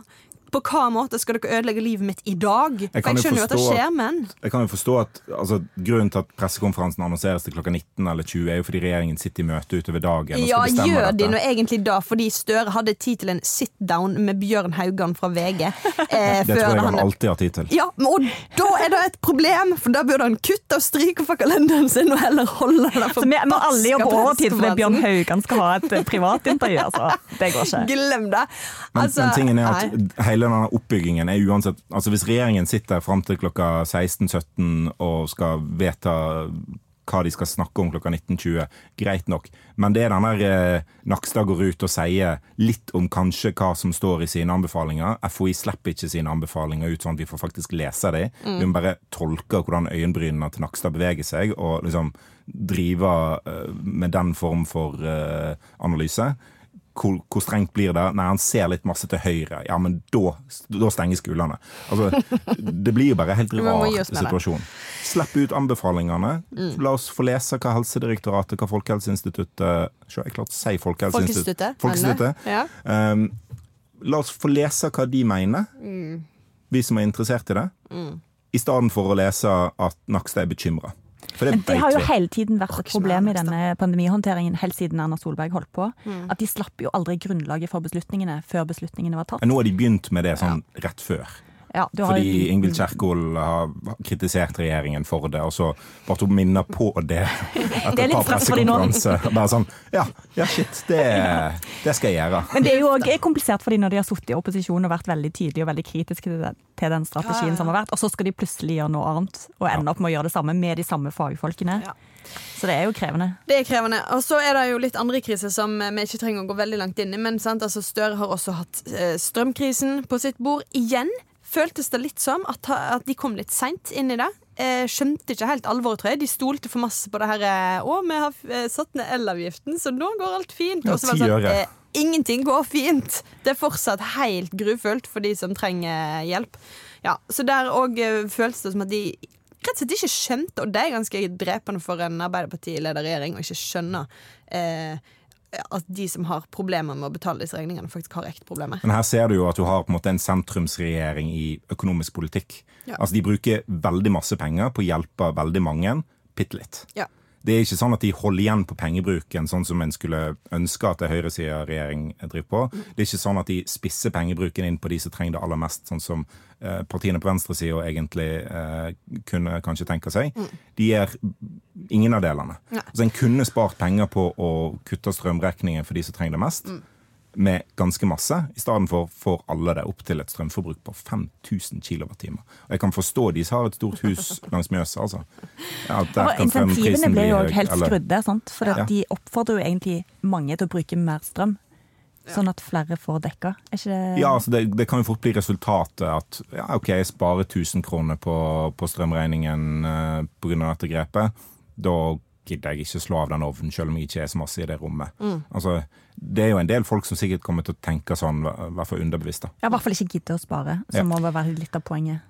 På hva måte skal dere ødelegge livet mitt i dag? For jeg skjønner jo at det skjer, men Jeg kan jo forstå at altså, Grunnen til at pressekonferansen annonseres til klokka 19 eller 20, er jo fordi regjeringen sitter i møte utover dagen og skal Ja, bestemme gjør de nå egentlig da, fordi Støre hadde tid til en sit-down med Bjørn Haugan fra VG. Eh, Det tror jeg han han alltid har tid til. ja, og da er det et problem, for da burde han kutte og stryke fra kalenderen sin og heller holde det Så vi må alle jobbe overtid fordi Bjørn. Haugan skal ha et eh, privatintervju. Altså. Det går ikke. Glem det. Men, Altså, men tingen er at nei. Hele denne oppbyggingen er uansett Altså Hvis regjeringen sitter fram til klokka 16-17 og skal vedta hva de skal snakke om klokka 19.20, greit nok. Men det er den der eh, Nakstad går ut og sier litt om kanskje hva som står i sine anbefalinger. FHI slipper ikke sine anbefalinger ut sånn at vi får faktisk lese dem. Vi må bare tolke hvordan øyenbrynene til Nakstad beveger seg, og liksom drive eh, med den form for eh, analyse hvor, hvor strengt blir det? Nei, han ser litt masse til høyre. Ja, men da, da stenger skolene. Altså, det blir jo bare helt rar situasjon. Slipp ut anbefalingene. La oss få lese hva Helsedirektoratet, hva Folkehelseinstituttet Se, jeg klarte å si Folkehelseinstituttet. Folkeinstituttet. Ja. Um, la oss få lese hva de mener, Mm. vi som er interessert i det, i stedet for å lese at Nakstad er bekymra. For det Men det har jo hele tiden vært et problem i denne pandemihåndteringen, helt siden Erna Solberg holdt på. Mm. At de slapp jo aldri grunnlaget for beslutningene før beslutningene var tatt. Men Nå har de begynt med det sånn rett før. Ja, du har Fordi jo- Ingvild Kjerkol har kritisert regjeringen for det, og så bare hun minner på det Det etter er et par pressekonferanser. Bare sånn Ja, ja shit, det, det skal jeg gjøre. Men det er jo også komplisert for dem når de har sittet i opposisjon og vært veldig tydelige og veldig kritiske til den, til den strategien Ja, ja, ja. som har vært, og så skal de plutselig gjøre noe annet og ende opp med å gjøre det samme med de samme fagfolkene. Ja. Så det er jo krevende. Det er krevende. Og så er det jo litt andre kriser som vi ikke trenger å gå veldig langt inn i. Men sant? Altså, Støre har også hatt eh, strømkrisen på sitt bord. Igjen føltes det litt som at, at de kom litt seint inn i det. Eh, skjønte ikke helt alvoret, tror jeg. De stolte for masse på det her eh, Å, vi har eh, satt ned elavgiften, så nå går alt fint. Ja, Og så var det sånn, eh, Ingenting går fint. Det er fortsatt helt grufullt for de som trenger hjelp. Ja, Så der òg føltes det som at de rett og slett ikke skjønte, og det er ganske drepende for en Arbeiderparti-lederregjering å ikke skjønne eh, at de som har problemer med å betale disse regningene, faktisk har ekte problemer. Men her ser du jo at du har på en måte en sentrumsregjering i økonomisk politikk. Ja. Altså De bruker veldig masse penger på å hjelpe veldig mange, bitte litt. Ja. Det er ikke sånn at de holder igjen på pengebruken, sånn som en skulle ønske at en høyresideregjering driver på. Det er ikke sånn at de spisser pengebruken inn på de som trenger det aller mest, sånn som eh, partiene på venstresida egentlig eh, kunne kanskje tenke seg. De gjør ingen av delene. Så en kunne spart penger på å kutte strømregningen for de som trenger det mest. Med ganske masse, i stedet for får alle det opp til et strømforbruk på 5000 kWt. Og jeg kan forstå de som har et stort hus langs Mjøsa, altså. Ja, der Og kan insentivene ble jo helt skrudd skrudde, sant? for Ja. de oppfordrer jo egentlig mange til å bruke mer strøm. Sånn at flere får dekka. Er ikke det Ja, altså det, det kan jo fort bli resultatet at ja, ok, jeg sparer 1000 kroner på, på strømregningen eh, pga. dette grepet. Da gidder jeg ikke slå av den ovnen, selv om jeg ikke er så masse i det rommet. Mm. Altså, det er jo en del folk som sikkert kommer til å tenke sånn, i hvert fall underbevisst. da. Ja, I hvert fall ikke gidde å spare, Ja. som må være litt av poenget.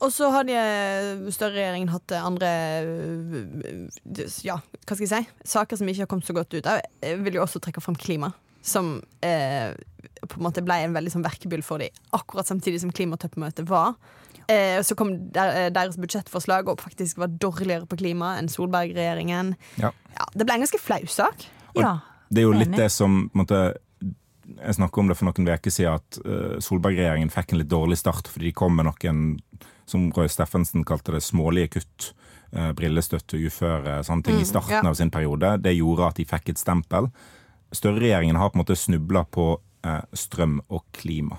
Og så har de eh, større regjeringen hatt eh, andre eh, Ja, hva skal jeg si? Saker som ikke har kommet så godt ut. Jeg vil jo også trekke fram klima. Som eh, på en måte ble en veldig sånn verkebyll for dem akkurat samtidig som klimatoppmøtet var. Eh, så kom der, eh, deres budsjettforslag og faktisk var dårligere på klima enn Solberg-regjeringen. Ja. Ja, det ble en ganske flau sak. Ja. Det er jo litt det som på en måte, Jeg snakket om det for noen uker siden, at uh, Solberg-regjeringen fikk en litt dårlig start fordi de kom med noen, som Roy Steffensen kalte det, smålige kutt. Uh, brillestøtte, uføre, sånne ting i starten ja. av sin periode. Det gjorde at de fikk et stempel. Støre-regjeringen har på en måte snubla på strøm og klima.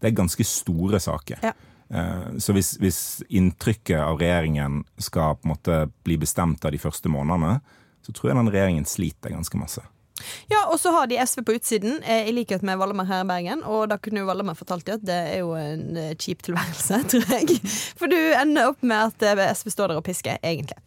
Det er ganske store saker. Ja. Eh, Så hvis, hvis inntrykket av regjeringen skal på en måte bli bestemt av de første månedene, så tror jeg den regjeringen sliter ganske masse. Ja, og så har de SV på utsiden, eh, i likhet med Valdemar her i Bergen. Og da kunne jo Valdemar fortalt dem at det er jo en eh, kjip tilværelse, tror jeg. For du ender opp med at eh, SV står der og pisker, egentlig.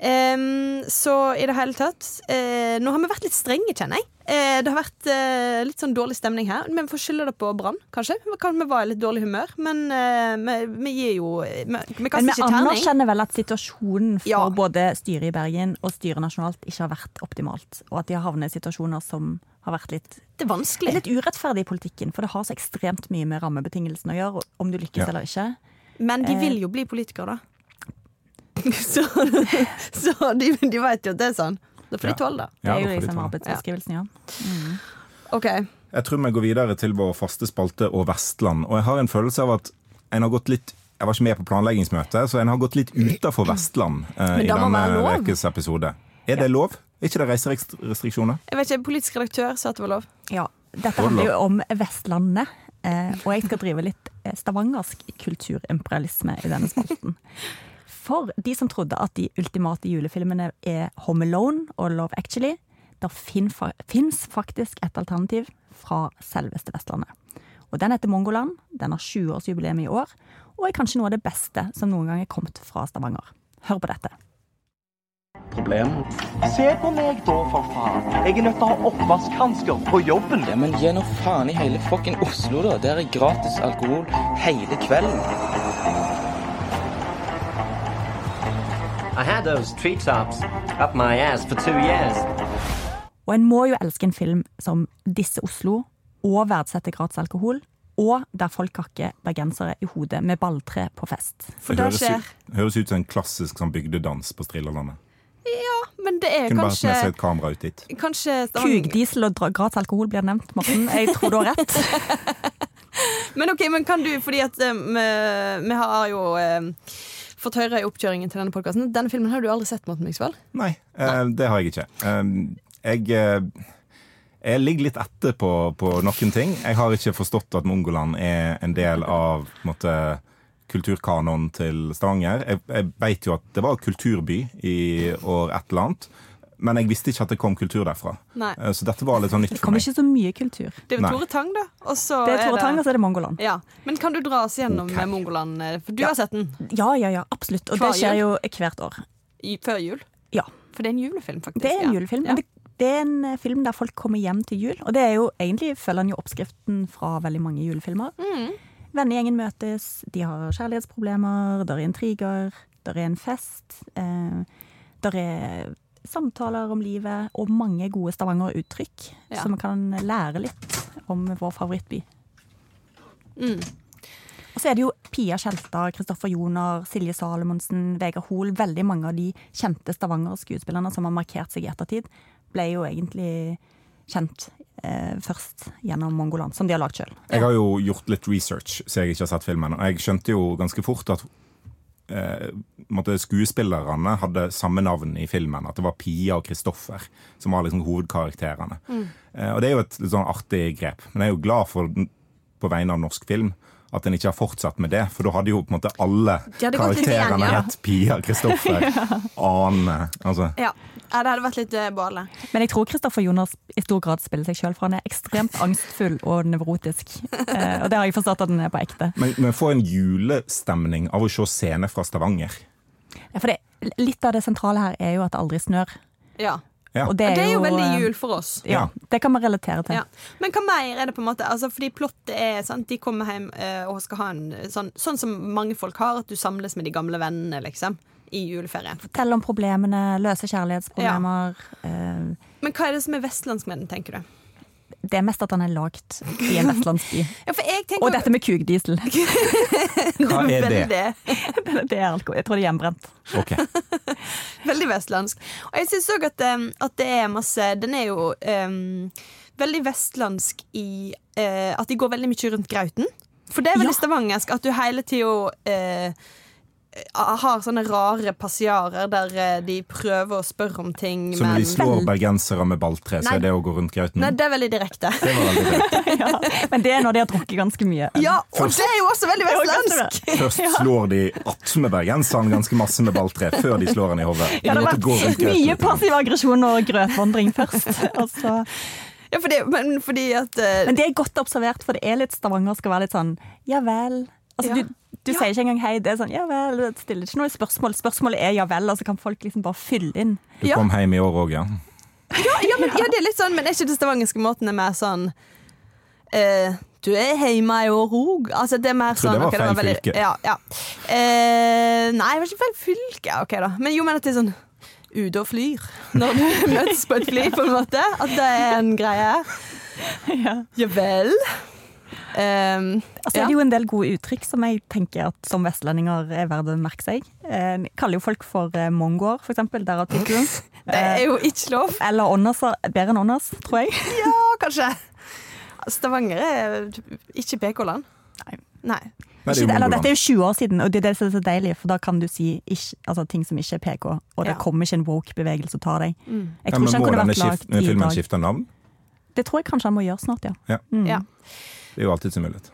Um, så i det hele tatt uh, Nå har vi vært litt strenge, kjenner jeg. Eh, det har vært eh, litt sånn dårlig stemning her. Men vi får skylde det på Brann, kanskje. Kanskje vi var i litt dårlig humør. Men eh, vi, vi gir jo Vi, vi Men kaster vi ikke terning. anerkjenner vel at situasjonen for Ja. både styret i Bergen og styret nasjonalt ikke har vært optimalt. Og at de har havnet i situasjoner som har vært litt, Det er vanskelig. litt urettferdig i politikken. For det har så ekstremt mye med rammebetingelsene å gjøre, om du lykkes Ja. eller ikke. Men de Eh. vil jo bli politikere, da. så så de, de vet jo at det er sånn. Da får de tåle det. Det er jo liksom det. arbeidsbeskrivelsen, ja. Okay. Jeg tror vi går videre til vår faste spalte og Vestland. Og jeg har en følelse av at en har gått litt jeg var ikke med på planleggingsmøtet, så en har gått litt utafor Vestland eh, i denne ukes episode. Er det lov? Er ikke det reiserestriksjoner? Jeg vet ikke, Politisk redaktør sa at det var lov. Ja, Dette handler jo om Vestlandet, eh, og jeg skal drive litt eh, stavangersk kulturimperialisme i denne spalten. For de som trodde at de ultimate julefilmene er Home Alone og Love Actually, der fins faktisk et alternativ fra selveste Vestlandet. Og Den heter Mongoland, den har 20-årsjubileum i år, og er kanskje noe av det beste som noen gang er kommet fra Stavanger. Hør på dette. Problem? Se på meg da, for faen. Jeg er nødt til å ha oppvaskhansker på jobben. Ja, men gi nå faen i hele fucking Oslo, da. Der er gratis alkohol hele kvelden. I had those treetops up my ass for two years. Og en må jo elske en film som Disse Oslo, og verdsette gratis alkohol, og der folk kakker bergensere i hodet med balltre på fest. For det det høres, skjer. ut, høres ut som en klassisk sånn bygdedans på Strillalandet. Men det er Kunne bare Kunne bare et kamera ut dit. Kanskje Stavanger Kugdiesel og gratis alkohol blir nevnt, Morten. Jeg tror du har rett. Men ok, men kan du, fordi at eh, vi, har jo eh, fått høre i oppkjøringen til denne podkasten Denne filmen har du aldri sett, Morten Myksvold? Nei, Nei, det har jeg ikke. Eh, jeg, eh, jeg ligger litt etter på, på noen ting. Jeg har ikke forstått at Mongoland er en del av på en måte, kulturkanonen til Stavanger. Jeg, jeg vet jo at det var kulturby i år et eller annet, men jeg visste ikke at det kom kultur derfra. Nei. Eh, Så dette var litt sånn nytt for meg. Det kom ikke så mye kultur. Det er jo Tore Tang, da. Og så Det er Tore det- Tang, og så er det Mongoland. Ja. Men kan du dra oss gjennom Ok. eh, Mongoland? eh, For du Ja. har sett den Ja, ja, ja, absolutt. Og Hver det skjer jo hvert år. i, før jul. Ja. For det er en julefilm, faktisk. Det er en julefilm. Ja. Men det, det er en film der folk kommer hjem til jul. Og det er jo egentlig følger han jo oppskriften fra veldig mange julefilmer. Mm. Vennegjengen møtes, de har kjærlighetsproblemer, der er intriger, der er en fest. Eh, der er samtaler om livet og mange gode Stavanger-uttrykk, Ja. så vi kan lære litt om vår favorittby. Mm. Og så er det jo Pia Tjelta, Kristoffer Joner, Silje Salomonsen, Vegard Hoel. Veldig mange av de kjente Stavanger-skuespillerne som har markert seg i ettertid, ble jo egentlig kjent eh, først gjennom Mongoland, som de har lagd sjøl. Jeg har jo gjort litt research, så jeg ikke har sett filmen. Og jeg skjønte jo ganske fort at måtte skuespillerne hadde samme navn i filmen. At det var Pia og Kristoffer som var liksom hovedkarakterene. Eh, og det er jo et litt sånn artig grep. Men jeg er jo glad for, den- på vegne av norsk film at en ikke har fortsatt med det. For da hadde jo på en måte alle litt igjen, karakterene ja. hett Pia, Kristoffer, Ane. Altså, Ja. ja, det hadde vært litt eh, bale. Men jeg tror Kristoffer Jonas i stor grad spiller seg sjøl, for han er ekstremt angstfull og nevrotisk. Eh, og det har jeg forstått at han er på ekte. men men får en julestemning av å se scener fra Stavanger. Ja, for det, litt av det sentrale her er jo at det aldri snør. Ja. Ja. Og Det er jo veldig eh, jul for oss. Ja, det kan man relatere til. Ja. Men hva mer er det på en måte? Altså, fordi plottet er sant? De kommer hjem eh, og skal ha en sånn, sånn som mange folk har, at du samles med de gamle vennene, liksom. I juleferien. Fortelle om problemene, løse kjærlighetsproblemer. Eh, Men hva er det som er vestlandsk med den, tenker du? Det er mest at han er lagd i en vestlandsby. Ja, for jeg tenker Og dette med kugdiesel. Hva er det? Veldig, det er alkohol. Jeg tror det er hjemmebrent. Ok. veldig vestlandsk. Og jeg syns òg at, um, at det er masse Den er jo um, veldig vestlandsk i uh, at de går veldig mye rundt grauten. For det er veldig Ja. stavangersk at du hele tida eh, har sånne rare passiarer der eh, de prøver å spørre om ting, Så når men de slår bergensere med balltre, så er det å gå rundt grauten? Nei, det er veldig direkte. Det veldig. Ja, men det er når de har drukket ganske mye. Ja, og det er jo også veldig vestlandsk! Først slår de atme bergenseren ganske masse med balltre, før de slår han i hodet. Det hadde De måtte gå rundt vært mye passiv aggresjon og grøtvandring først. Og så- Ja, fordi, men fordi at uh... Men det er godt observert, for det er litt Stavanger skal være litt sånn ja vel. Altså, Ja. du, Du sier ikke engang hei. Det er sånn ja vel, det stiller ikke noe spørsmål. Spørsmålet er ja vel, og så kan folk liksom bare fylle inn. Du Ja. kom hjem i år òg, ja. Ja, ja, men, ja, det er litt sånn, men er ikke det stavangerske måten er mer sånn eh, Du er hjemme i år òg. Altså, det er mer Tror sånn det var feil fylke. Ja, ja. Eh, nei, det var ikke feil fylke. Ok, da. Men jo, men at det er sånn ute og flyr når du møtes på et fly, på en måte. At det er en greie. Ja. Ja vel. Um, Altså, er det jo en del gode uttrykk som jeg tenker at som vestlendinger er verdt å merke seg. Eh, jeg kaller jo folk for eh, mongoer, eksempel. Derav tittelen. det er jo ikke lov. Eller åndas, bedre enn åndas, tror jeg. Ja, kanskje. Stavanger er ikke PK-land. Nei. Nei. Nei, det er eller dette er jo 20 år siden, og det er det som er så deilig, for da kan du si ikke, altså, ting som ikke er PK, og det Ja. kommer ikke en woke-bevegelse og tar deg. Jeg Ja, tror men ikke han må kunne denne vært skift, lagd i filmen dag. skifte navn? Det tror jeg kanskje han må gjøre snart, ja. Ja. Mm. Ja. Det er jo alltid en mulighet.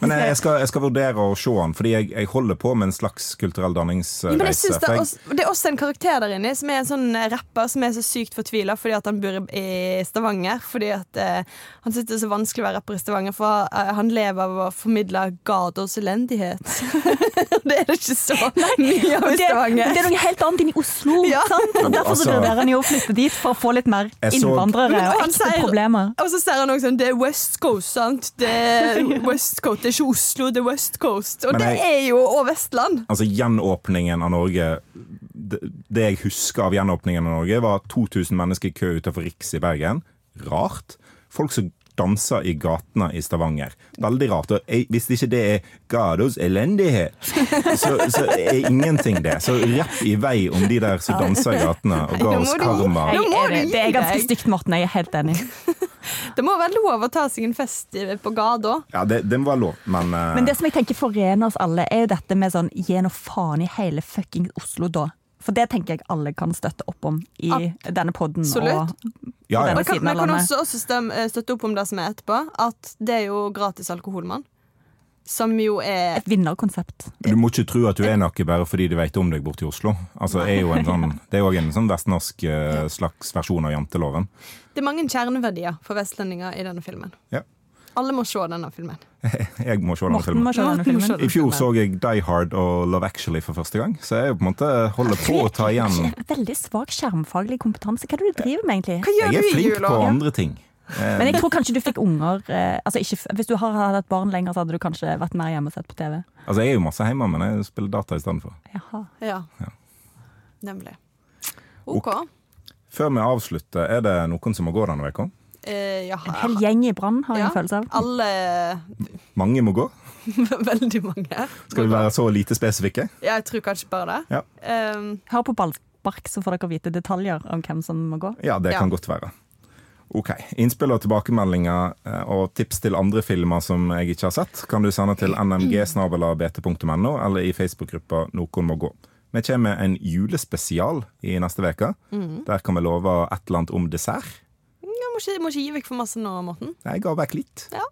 Men jeg, jeg, skal, jeg skal vurdere å se han, fordi jeg, jeg holder på med en slags kulturell Ja, men jeg danningsreise. synes det, er også, det er også en karakter der inne som er en sånn rapper som er så sykt fortvila fordi at han bor i Stavanger. Fordi at eh, Han syns det er så vanskelig å være rapper i Stavanger, for eh, han lever av å formidle gatos elendighet. det er det ikke så mye av i Det, Stavanger. det er noe helt annet enn i Oslo, Ja. sant? Og derfor så Altså- vurderer han jo å flytte dit for å få litt mer innvandrere så- og ekte sier- problemer. Og så ser han også sånn Det er West Coast, sant? Det er West Coast, det er ikke Oslo, det er West Coast. Og jeg, det er jo og Vestland. Altså Gjenåpningen av Norge det, det jeg husker av gjenåpningen av Norge, var 2000 mennesker i kø utenfor Riks i Bergen. Rart. Folk som danser i gatene i Stavanger. Veldig rart. Og jeg, hvis ikke det er Gados elendighet, så, så er ingenting det. Så rapp i vei om de der som danser i gatene og ga oss karma. Jeg, er, det, det er ganske stygt, Morten. Jeg er helt enig. Det må være lov å ta seg en fest på gata. Ja, det, det må være lov, men, uh... Men det som jeg tenker forener oss alle, er jo dette med sånn gi nå faen i hele fuckings Oslo, da. For det tenker jeg alle kan støtte opp om i denne poden. Absolutt. Og, ja, ja. denne Man kan, man kan også, også stemme, eh, støtte opp om det som er etterpå, at det er jo gratis alkoholmann. Som jo er Et vinnerkonsept. Du må ikke tro at du er noe bare fordi de vet om deg borte i Oslo. Altså, er jo en sånn, det er jo en sånn vestnorsk eh, slags versjon av janteloven. Det er mange kjerneverdier for vestlendinger i denne filmen. Ja. Alle må se denne filmen. Jeg må se denne Morten filmen. må se denne må filmen. se I fjor så jeg Die Hard og Love Actually for første gang, så jeg på en måte holder på å ta igjen Veldig svak skjermfaglig kompetanse. Hva er det du driver med, egentlig? Hva gjør Jeg er flink på andre ting. Men jeg tror kanskje du fikk unger eh, altså ikke, Hvis du har hatt et barn lenger, så hadde du kanskje vært mer hjemme og sett på TV. Altså, jeg er jo masse hjemme, men jeg spiller data istedenfor. Jaha. Ja. Ja. Nemlig. OK. Før vi avslutter, er det noen som må gå denne uka? Eh, ja, En hel gjeng i Brann, har jeg Ja. en følelse av. Alle Mange må gå? Veldig mange. Skal vi være så lite spesifikke? Ja, jeg tror kanskje bare det. Ja. Um, Hør på Ballspark, så får dere vite detaljer om hvem som må gå. Ja, det Ja. kan godt være. Ok. Innspill og tilbakemeldinger eh, og tips til andre filmer som jeg ikke har sett, kan du sende til nmg.bt.no eller i Facebook-gruppa Noen må gå. Vi kommer med en julespesial i neste uke. Der kan vi love et eller annet om dessert. Må ikke, må ikke gi vekk for masse nå, Morten. Jeg ga vekk litt. Ja.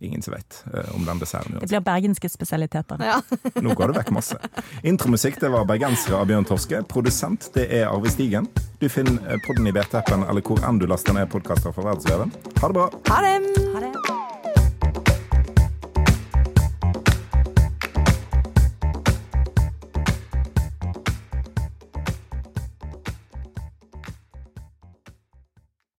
Ingen som vet uh, om den desserten. Det blir bergenske spesialiteter. Ja. Nå ga du vekk masse. Intromusikk det var 'Bergensere' av Bjørn Torske. Produsent det er Arve Stigen. Du finner eh, podden i BT-appen eller hvor enn du laster ned podkaster fra verdensveven. Ha det bra! Ha det! Ha det.